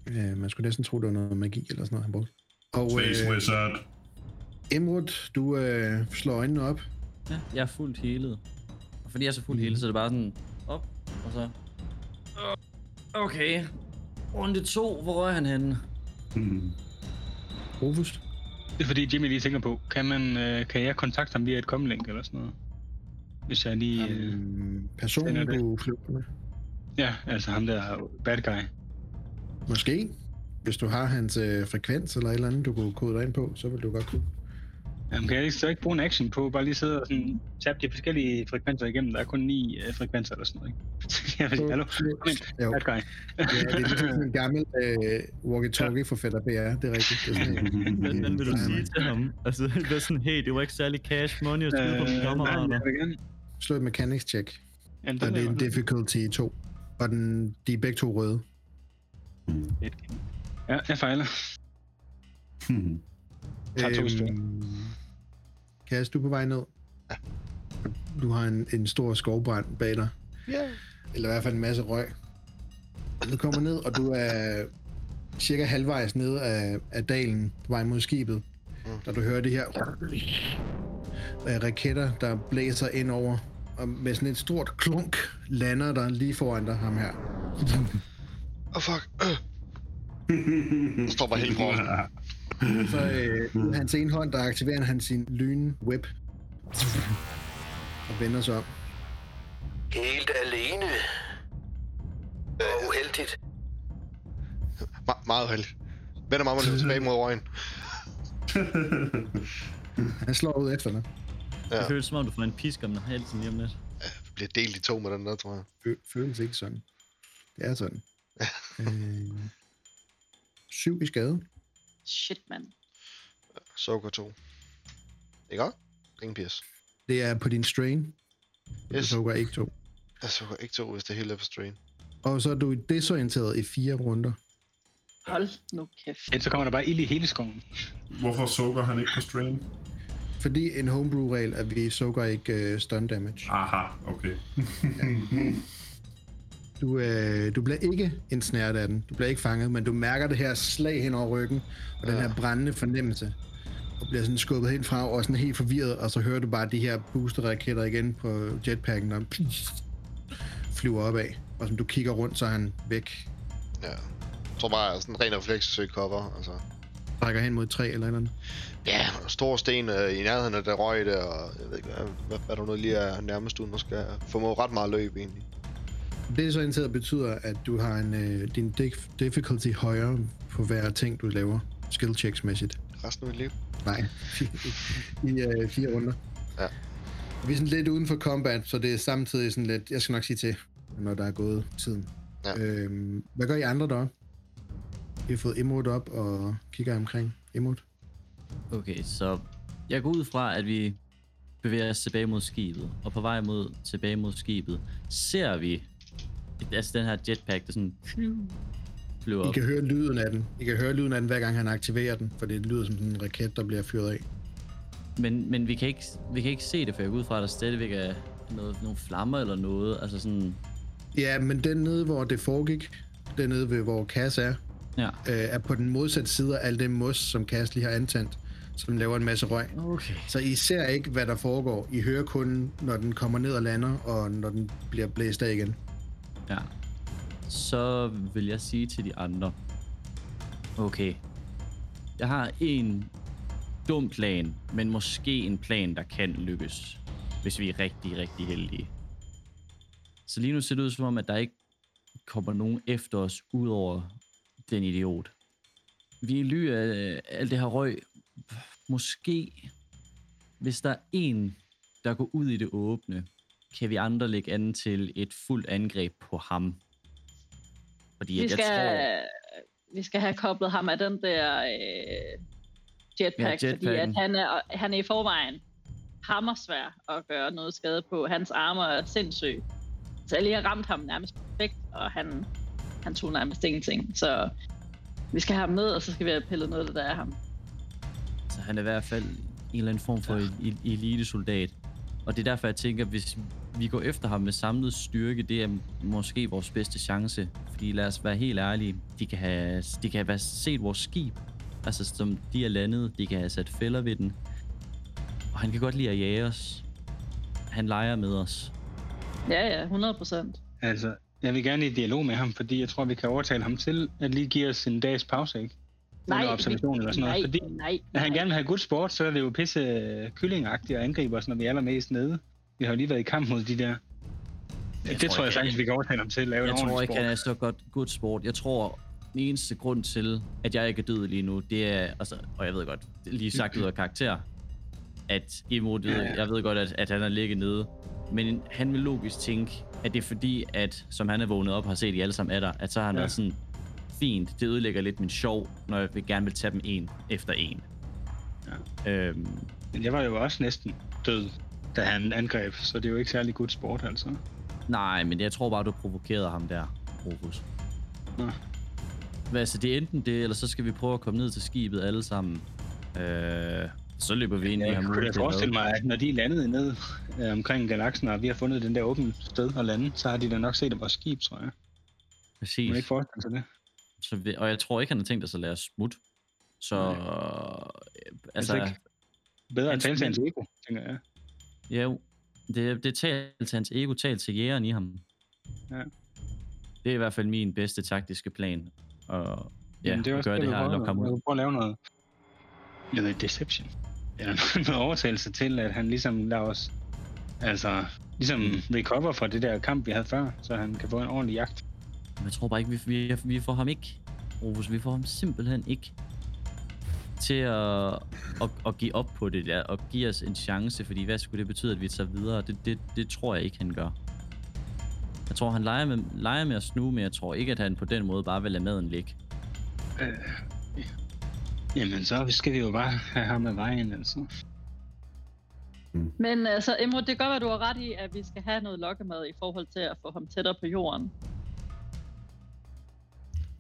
Øh, man skulle næsten tro, det var noget magi eller sådan noget, han brugte. Og Space øh, Wizard. Emrud, du øh, slår øjnene op. Ja, jeg er fuldt healet. Og fordi jeg er så fuldt healet, så er det bare sådan op, og så... Okay. Runde to, hvor er han henne? Hmm. Rufus, Det er fordi Jimmy lige tænker på, kan, man, øh, kan jeg kontakte ham via et comlink eller sådan noget? Hvis jeg lige... Øh, personen, er du flygter med. ja, altså ham der bad guy. Måske. Hvis du har hans øh, frekvens eller et eller andet, du kunne kode dig ind på, så vil du godt kunne. Jamen, kan jeg ikke, så ikke bruge en action på, bare lige sidde og sådan, tabe de forskellige frekvenser igennem? Der er kun ni øh, frekvenser eller sådan noget, ikke? jeg vil sige, hallo, kom ind, Jo, ja, det er ligesom sådan en gammel øh, walkie-talkie for fætter BR, det er rigtigt. Det er sådan, Hvordan vil du Nej, sige nej. til ham? Altså, det er sådan, hey, det var ikke særlig cash money at spille på mine Øh, nej, kammerater. jeg vil gerne. Slå et mechanics check, Jamen, og det er er en difficulty 2. Og den, de er begge to røde. Ja, jeg fejler. Tager to Øhm, stykker. Kas, du er på vej ned. Du har en, en stor skovbrand bag dig. Ja. Eller i hvert fald en masse røg. Du kommer ned, og du er cirka halvvejs ned af, af dalen på vej mod skibet. Mm. Da du hører det her raketter, der blæser ind over. Og med sådan et stort klunk lander der lige foran dig, ham her. Oh, fuck. Stopper helt frossen. Så øh, med hans ene hånd, der aktiverer han sin lyn whip. Og vender sig om. Helt alene. Og uheldigt. Me- meget heldigt. Vender mig om og løber tilbage mod røgen. Han slår ud efter dig. Ja. Det føles som om, du får en pisk om den halsen lige om lidt. Vi bliver delt i to med den der, tror jeg. Fø- føles ikke sådan. Det er sådan. øh, syv i skade. Shit, mand. Soaker 2. Ikke også? Ingen pis. Det er på din strain. Yes. Så går ikke to. Jeg soaker ikke 2, hvis det hele er på strain. Og så er du desorienteret i fire runder. Hold nu kæft. Ellers så kommer der bare ild i hele skoven. Hvorfor sukker han ikke på strain? Fordi en homebrew-regel er, at vi soaker ikke uh, stun damage. Aha, okay. Du, øh, du bliver ikke ensnæret af den. Du bliver ikke fanget, men du mærker det her slag hen over ryggen, og den Ja. her brændende fornemmelse. Og bliver sådan skubbet hen fra, og sådan helt forvirret, og så hører du bare de her booster-raketter igen på jetpacken, der flyver opad. Og som du kigger rundt, så er han væk. Ja. Jeg tror bare, sådan en ren refleks søg cover. Altså. Trækker hen mod træ eller et eller andet. Ja, og store sten øh, i nærheden af der røg der, og jeg ved ikke, hvad, hvad, hvad der nu lige er nærmest uden, der skal formå ret meget løb egentlig. Er indtil betyder, at du har en, øh, din dif- difficulty højere på hver ting, du laver. Skill checks mæssigt. Resten af mit liv. Nej, i øh, fire runder. Ja. Vi er sådan lidt uden for combat, så det er samtidig sådan lidt, jeg skal nok sige til, når der er gået tiden. Ja. Øhm, hvad gør I andre der? I har fået Emot op og kigger omkring. Emot? Okay, så jeg går ud fra, at vi bevæger os tilbage mod skibet. Og på vej mod, tilbage mod skibet, ser vi altså den her jetpack, der sådan flyver I op. kan høre lyden af den. I kan høre lyden af den, hver gang han aktiverer den, for det lyder som en raket, der bliver fyret af. Men, men vi, kan ikke, vi kan ikke se det, for jeg går ud fra, at der stadigvæk er noget, nogle flammer eller noget. Altså sådan, Ja, men den nede, hvor det foregik, den nede ved, hvor Cass er, ja. øh, er på den modsatte side af alt det mos, som Cass lige har antændt, som laver en masse røg. Okay. Så I ser ikke, hvad der foregår. I hører kun, når den kommer ned og lander, og når den bliver blæst af igen. Ja. Så vil jeg sige til de andre. Okay. Jeg har en dum plan, men måske en plan, der kan lykkes. Hvis vi er rigtig, rigtig heldige. Så lige nu ser det ud som om, at der ikke kommer nogen efter os, ud over den idiot. Vi er ly af alt det her røg. Måske, hvis der er en, der går ud i det åbne, kan vi andre lægge an til et fuldt angreb på ham. Fordi Vi at jeg skal, tror... vi skal have koblet ham af den der øh, jetpack, Ja, fordi at han er, han er i forvejen hammersvær at gøre noget skade på. Hans arme er sindssyg. Så jeg lige har ramt ham nærmest perfekt, og han, han tog nærmest ingenting. Så vi skal have ham ned, og så skal vi have pillet noget af det der af ham. Så han er i hvert fald en eller anden form for ja. elitesoldat. Og det er derfor, jeg tænker, hvis vi går efter ham med samlet styrke, det er måske vores bedste chance. Fordi lad os være helt ærlige, de kan have, de kan have set vores skib, altså som de er landet, de kan have sat fælder ved den. Og han kan godt lide at jage os. Han leger med os. Ja, ja, 100 procent. Altså, jeg vil gerne i dialog med ham, fordi jeg tror, vi kan overtale ham til at lige give os en dags pause, ikke? Under observation eller sådan noget. nej, fordi nej, når han nej. gerne vil have good sport, så er det jo pisse kyllingagtigt at angribe os, når vi er allermest nede. Vi har jo lige været i kamp mod de der. Jeg det tror tror jeg sagtens, vi kan overtale ham til at lave Jeg tror ikke, han er så godt good sport. Jeg tror, den eneste grund til, at jeg ikke er død lige nu, det er, altså, og jeg ved godt, lige sagt ud af karakter, at imod, Ja, ja. jeg ved godt, at, at han er ligget nede, men han vil logisk tænke, at det er fordi, at som han er vågnet op og har set, at I alle sammen er der, at så har han ja. været sådan, fint, det ødelægger lidt min sjov, når jeg vil gerne vil tage dem en efter en. Ja. Øhm, Men jeg var jo også næsten død, da han angreb, så det er jo ikke særlig good sport, altså. nej, men jeg tror bare, du provokerede ham der, Rufus. Nå. Hvad, så det er enten det, eller så skal vi prøve at komme ned til skibet alle sammen. Øh, så løber vi ind i Jeg ham. kunne da uanset forestille mig, at når de er landet ned øh, omkring galaksen, og vi har fundet den der åbne sted at lande, så har de da nok set vores skib, tror jeg. Præcis. Man ikke forestille sig det. Så vi, og jeg tror ikke, han har tænkt sig at lade os smutte. Så, Nej. øh, altså, ikke. Bedre at tale til hans ego, tænker jeg. Ja, jo, det, det taler til hans ego, taler til jægeren i ham. Ja. Det er i hvert fald min bedste taktiske plan. Og ja, Jamen, det er også gøre det, det her, ham vi ud. prøve at lave noget, noget deception. Eller noget overtagelse til, at han ligesom lader os, altså, ligesom recover fra det der kamp, vi havde før, så han kan få en ordentlig jagt. Jeg tror bare ikke, vi, vi, vi får ham ikke, Rufus, vi får ham simpelthen ikke til at, at, at give op på det der, og give os en chance, fordi hvad skulle det betyde, at vi tager videre? Det, det, det tror jeg ikke, han gør. Jeg tror, han leger med, leger med at snuge, men jeg tror ikke, at han på den måde bare vil lade maden ligge. Øh, jamen, så skal vi jo bare have ham af vejen, altså. Men altså, Emro, det kan godt være, du har ret i, at vi skal have noget lokkemad i forhold til at få ham tættere på jorden.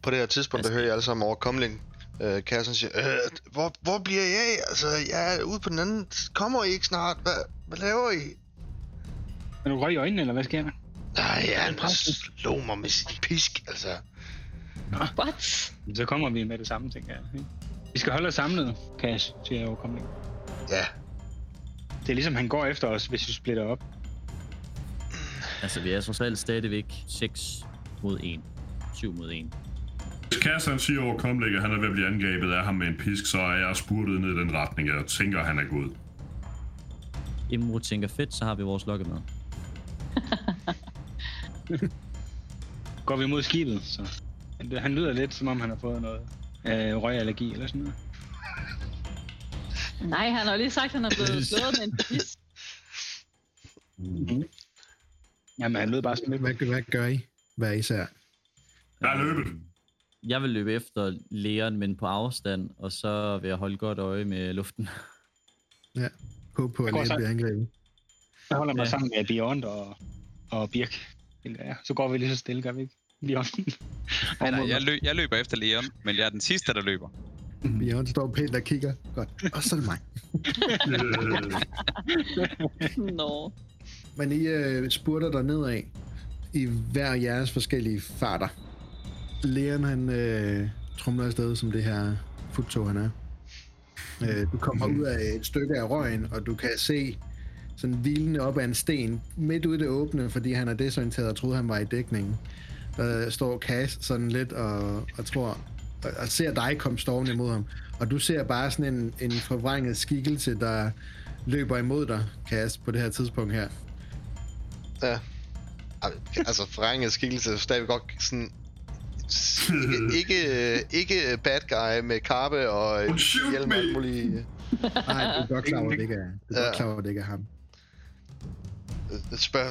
På det her tidspunkt, der Altså- hører jeg alle sammen over Comling. Øh, Kassen siger, øh, hvor, hvor bliver I af? Altså, jeg er ude på den anden. Kommer I ikke snart? Hvad, hvad laver I? Er du røg i øjnene, eller hvad sker der? Nej, ja, han slog mig med sin pisk, altså. What? Så kommer vi med det samme, tænker jeg. Vi skal holde os samlet, Cash, siger jeg overkommelig. Ja, Det er ligesom, han går efter os, hvis vi splitter op. Altså, vi er trods alt stadigvæk 6 mod 1. 7 mod 1. Hvis Cass han siger over Komlæg, at han er ved at blive angrebet af ham med en pisk, så er jeg spurtet ned i den retning. Jeg tænker, han er gået. Imro tænker fedt, så har vi vores lokke med. Går vi mod skibet, så... Han, lyder lidt, som om han har fået noget øh, røgallergi eller sådan noget. Nej, han har lige sagt, at han er blevet slået med en pis. Jamen, han lød bare sådan lidt... Hvad, hvad gør I? Hvad er især? Der er løbet. Jeg vil løbe efter lægeren, men på afstand, og så vil jeg holde godt øje med luften. Håb på, at så- bliver angrebet. Jeg holder mig Ja. sammen med Beyond og, og Birk. jeg. Så går vi lige så stille, gør vi ikke? Beyond. Nej, nej, jeg, løb, jeg løber efter Leon, men jeg er den sidste, der løber. Bjørn står pænt og kigger. Godt. Og så er det mig. Nå. Men I øh, spurter der nedad i hver jeres forskellige farter. Leon han øh, trumler afsted som det her futtog han er. Øh, du kommer ud af et stykke af røgen, og du kan se sådan hvilende op ad en sten midt ude i det åbne, fordi han er desorienteret og troede, han var i dækningen. Der står Cass sådan lidt og, og tror og, og ser dig komme stormende imod ham. Og du ser bare sådan en, en forvrænget skikkelse, der løber imod dig, Cass, på det her tidspunkt her. Ja. Altså, forringet skikkelse er stadig godt sådan... Ikke, ikke, ikke bad guy med karpe og hjelm og muligt. Nej, du er godt klar over, det ikke er, du er Ja. godt klar over, det ikke er ham. Spørg,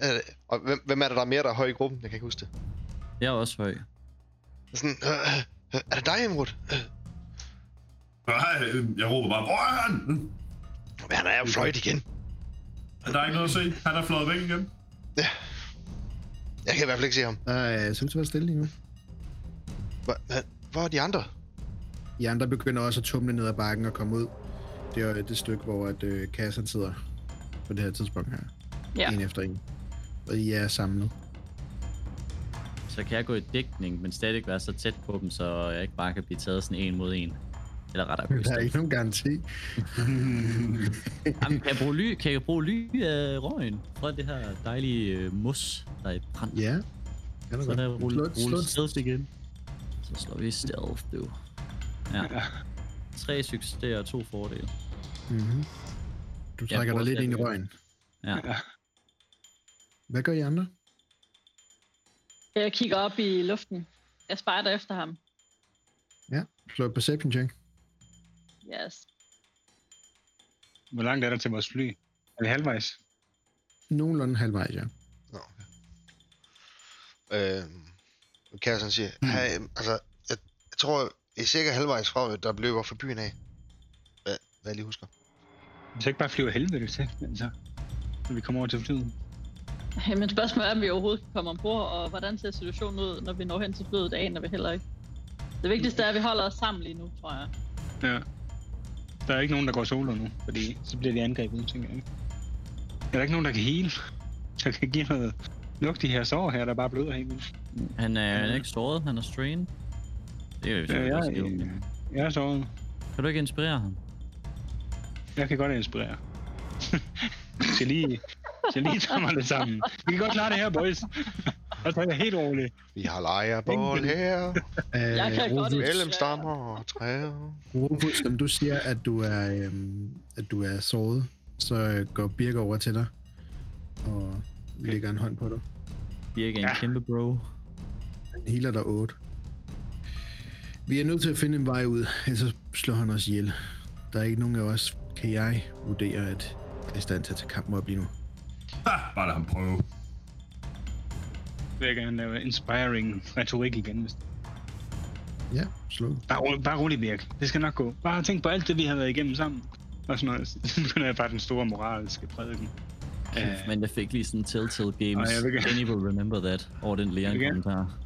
er det- og hvem, hvem er det, der er mere, der er høj i gruppen? Jeg kan ikke huske det. Jeg er også høj. Sådan, øh, er det dig, Emrud? Øh, Nej, jeg råber bare, hvor er han? men han er jo fløjt igen. Er der ikke noget at se? Han er flået væk igen. Jeg kan i hvert fald ikke se ham. Der er så være stille lige nu. Hvor, er de andre? De andre begynder også at tumle ned ad bakken og komme ud. Det er det stykke, hvor at, øh, kassen sidder på det her tidspunkt her. Ja. En efter en. Og I er samlet. Så kan jeg gå i dækning, men stadig være så tæt på dem, så jeg ikke bare kan blive taget sådan en mod en. Eller rettere Der er ikke nogen garanti. Jamen, kan jeg bruge ly, kan jeg bruge ly af røgen fra det her dejlige øh, mus, der er i brand? Ja. Kan du Så der godt. rulle, Slå- rulle slå- stealth igen. Så slår vi stealth, du. Ja. Tre succeser og to fordele. Mhm. Du trækker dig lidt ind i røgen. Ja. Hvad gør I andre? Jeg kigger op i luften. Jeg spejder efter ham. Ja. Slå et perception check. Yes. Hvor langt er der til vores fly? Er vi halvvejs? Nogenlunde halvvejs, ja. Nå, okay. Øh, Kæresten siger, hey, altså, jeg, jeg tror, I er cirka halvvejs fra, der løber for byen af. Hvad, hvad jeg lige husker. Vi så ikke bare flyve helvede til, altså, når vi kommer over til flyet. Men spørgsmålet er, om vi overhovedet kan komme ombord, og hvordan ser situationen ud, når vi når hen til flyet, det aner vi heller ikke. Det vigtigste er, at vi holder os sammen lige nu, tror jeg. Ja. Der er ikke nogen, der går solo nu, fordi så bliver de angrebet, tænker jeg. ikke. Er der ikke nogen, der kan heal? Der kan give noget lugt de her sår her, der bare bløder helt vildt. Han er, han er ikke såret, han er strained. Det er jo Ja, jeg, jeg, jeg er såret. Kan du ikke inspirere ham? Jeg kan godt inspirere. skal lige, skal lige tage mig lidt sammen. Vi kan godt klare det her, boys. Og så er jeg helt rolig. Vi har lejrebål her, Jeg kan godt Rufus, mellem stammer og træer. Rufus, som du siger, at du er, øhm, at du er såret, så øh, går Birk over til dig og lægger en hånd på dig. Birk er en Ja. kæmpe bro. Healer dig 8. Vi er nødt til at finde en vej ud, ellers slår han os ihjel. Der er ikke nogen af os, kan jeg vurdere, at er i stand til at tage kampen op lige nu. Ah, bare lad ham prøve. vil jeg gerne lave inspiring retorik igen. Hvis... Ja, slå. Bare, ro- bare rolig, Birk. Det skal nok gå. Bare tænk på alt det, vi har været igennem sammen. Og sådan noget. Så begynder jeg bare den store moralske prædiken. Kæft, men jeg fik lige sådan Telltale Games. Ej, jeg vil gerne- Any will remember that. Over den vil gerne- kommentar.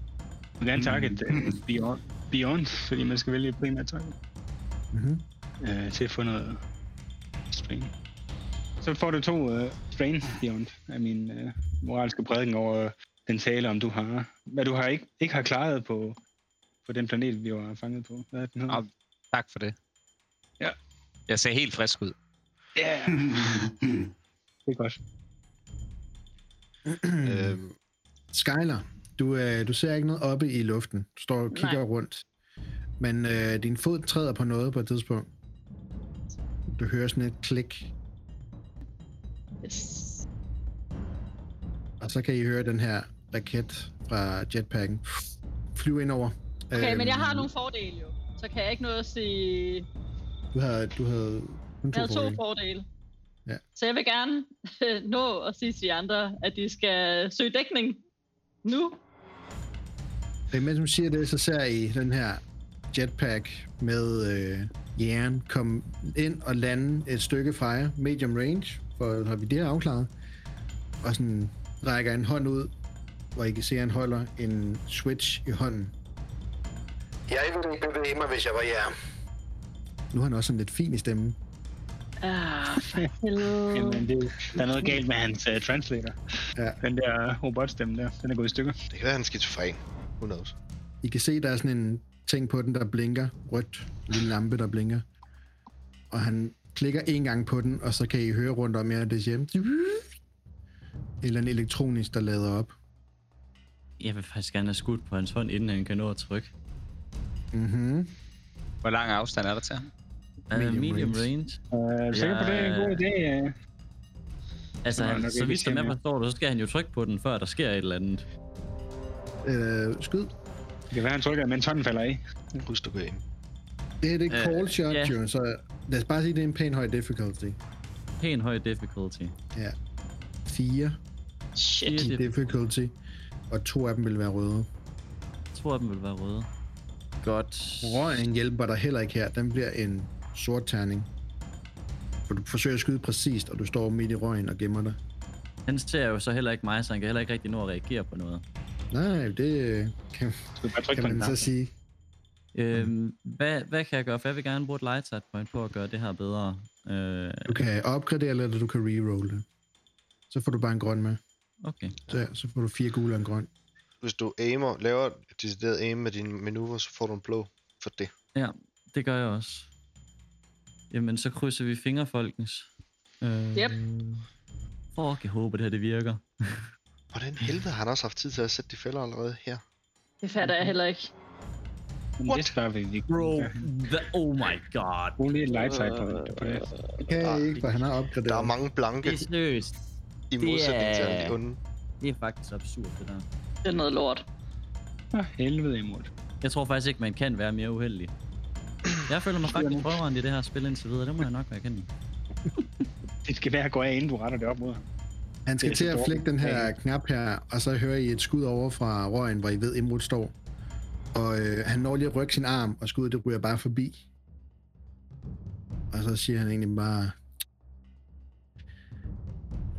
Jeg vil gerne takke et uh, beyond, beyond, fordi man skal vælge primært takke. Mm-hmm. uh, til at få noget strain. Så får du to uh, strain beyond af min uh, moralske prædiken over den tale, om du har, hvad du har ikke, ikke har klaret på, på den planet, vi var fanget på. Hvad er den hedder? Ah. Tak for det. Ja. Jeg ser helt frisk ud. Ja, yeah. det er godt. øhm, Skyler, Du, øh, du ser ikke noget oppe i luften. Du står og kigger Nej. rundt. Men øh, din fod træder på noget på et tidspunkt. Du hører sådan et klik, Yes. og så kan I høre den her raket fra jetpacken flyve ind over. Okay, men jeg har Øhm, nogle fordele jo. Så kan jeg ikke nå at sige... Du havde, du havde to, Jeg har to fordele. fordele. Ja. Så jeg vil gerne nå at sige til de andre, at de skal søge dækning nu. Øh, Mens du siger det, så ser I den her jetpack med øh, jern komme ind og lande et stykke fra jer, medium range, for have vi det her afklaret, og sådan rækker en hånd ud, hvor I kan se, at han holder en switch i hånden. Jeg ville ikke bevæge mig, hvis jeg var jer. Nu er han også sådan lidt fin i stemmen. Ah. Jamen, det, der er noget galt med hans uh, translator. Ja. Den der robotstemme der, den er gået i stykker. Det kan være, han er skizofren. Who knows? I kan se, der er sådan en ting på den, der blinker. Rødt. En lille lampe, der blinker. Og han klikker en gang på den, og så kan I høre rundt om jer, det. Et eller andet elektronisk, der lader op. Jeg vil faktisk gerne have skudt på hans hånd, inden han kan nå at trykke. Mhm. Hvor lang afstand er der til ham? Medium Medium, medium range. range. Uh, er du sikker på, det er en god idé? Uh, Altså, Så han, så vidt som jeg forstår det, så skal han jo trykke på den, før der sker et eller andet. Øh, skyd. det kan være, han trykker, mens hånden falder af. Husk, du kan aim. Det her det er Øh, call shot, ja. jo, så lad os bare sige, det er en pæn høj difficulty. Pæn høj difficulty. Ja. Fire Shit. i det- difficulty, og to af dem vil være røde. Jeg tror, at den vil være røde. Godt. Røgen hjælper dig heller ikke her. Den bliver en sort terning. For du forsøger at skyde præcist, og du står midt i røgen og gemmer dig. Han ser jo så heller ikke mig, så han kan heller ikke rigtig nå at reagere på noget. Nej, det øh, kan, kan man så sige. Øhm, hvad, hvad kan jeg gøre? For jeg vil gerne bruge et light point på at gøre det her bedre. Øh, Du kan opgradere, eller du kan reroll det. Så får du bare en grøn med. okay. Så, så får du fire gule og en grøn. Hvis du aimer, laver et decideret aim med dine manøvrer, så får du en blå for det. Ja, det gør jeg også. Jamen, så krydser vi fingre, folkens. Øh, Yep. Fuck, jeg håber, det her det virker. Hvordan helvede har han også haft tid til at sætte de fælder allerede her? Det fatter jeg heller ikke. Men det spørger vi. vi Bro, the, oh my god. Lige et light side på, det. Det kan jeg ikke, for han har opgraderet. Der er mange blanke Det er seriøst. i det modsætning til er- alle de onde. Det er faktisk absurd, det der. Det er noget lort. For helvede imod. Jeg tror faktisk ikke, man kan være mere uheldig. Jeg føler mig faktisk røveren i det her spil indtil videre. Det må jeg nok være kendt. Det skal være at gå af, inden du retter det op mod ham. Han skal til at flække den her Ja. knap her, og så hører I et skud over fra røgen, hvor I ved, Imrud står. Og øh, han når lige at rykke sin arm, og skuddet det ryger bare forbi. Og så siger han egentlig bare,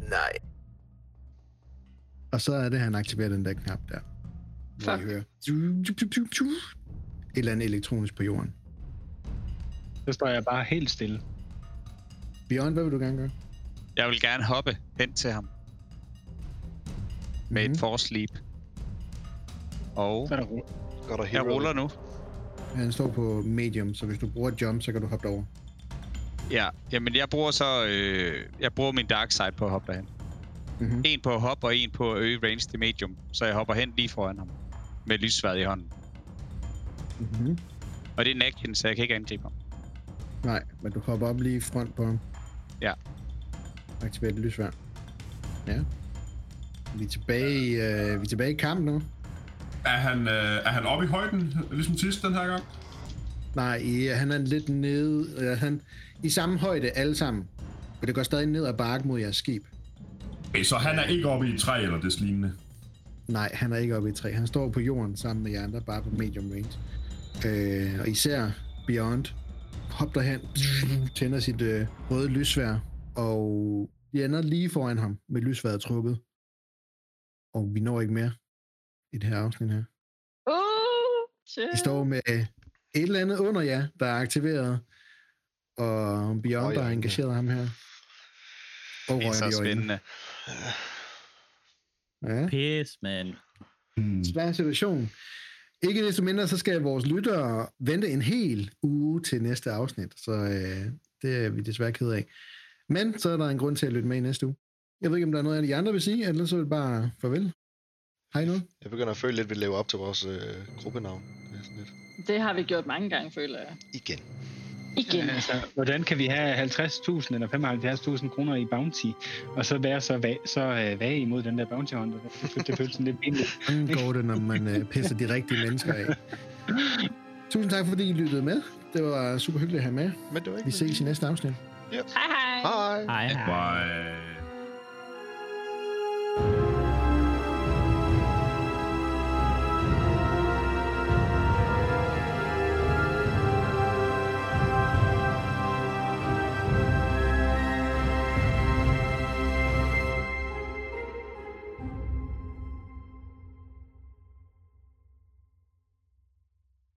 Nej. og så er det, han aktiverer den der knap der. Hvor I Fuck. hører et eller andet elektronisk på jorden. Så står jeg bare helt stille. Bjørn, hvad vil du gerne gøre? Jeg vil gerne hoppe hen til ham med Mhm. et force leap. Og Så er der. Går der jeg ruller nu. Han står på medium, så hvis du bruger jump, så kan du hoppe over. Ja, jamen jeg bruger så... Øh, jeg bruger min dark side på at hoppe derhen. Mhm. En på at hoppe, og en på at øge range til medium. Så jeg hopper hen lige foran ham. Med lyssværd i hånden. Mm-hmm. Og det er en action, så jeg kan ikke angribe ham. Nej, men du hopper op lige i front på ham. Ja. Aktiverer det lysvær. Ja. Vi er tilbage i, øh, vi er tilbage i kamp nu. Er han, øh, er han oppe i højden, ligesom sidst den her gang? Nej, i, han er lidt nede. Øh, han, I samme højde alle sammen. Og det går stadig ned ad bakke mod jeres skib. Okay, så han er ikke oppe i et træ eller det lignende. Nej, han er ikke oppe i træ. Han står på jorden sammen med jer andre, bare på medium range. Øh, og især Beyond hopper derhen, tænder sit øh, røde lysvær, og de ender lige foran ham med lysværet trukket. Og vi når ikke mere i det her afsnit her. Uh, shit. I står med et eller andet under jer, der er aktiveret, og Beyond, Røg i der har engageret ham her. Og Det er så spændende. Ja. Pis, man. Hmm. svær situation. Ikke desto mindre, så skal vores lyttere vente en hel uge til næste afsnit, så øh, det er vi desværre ked af. Men så er der en grund til at lytte med i næste uge. Jeg ved ikke, om der er noget af de andre vil sige, eller så det bare farvel. I noget? Jeg begynder at føle lidt, at vi lever op til vores øh, gruppenavn. Det er sådan lidt. Det har vi gjort mange gange, føler jeg. Igen. Igen. Altså, hvordan kan vi have 50.000 eller 75.000 kroner i bounty, og så være så, va- så øh, vage imod den der bounty hunter? Det, det føles sådan lidt pinligt. Sådan går det, når man øh, pisser de rigtige mennesker af. Tusind tak, fordi I lyttede med. Det var super hyggeligt at have med. Men det var ikke Vi ses i næste afsnit. Hej hej. Hej. Hej, hej. Bye.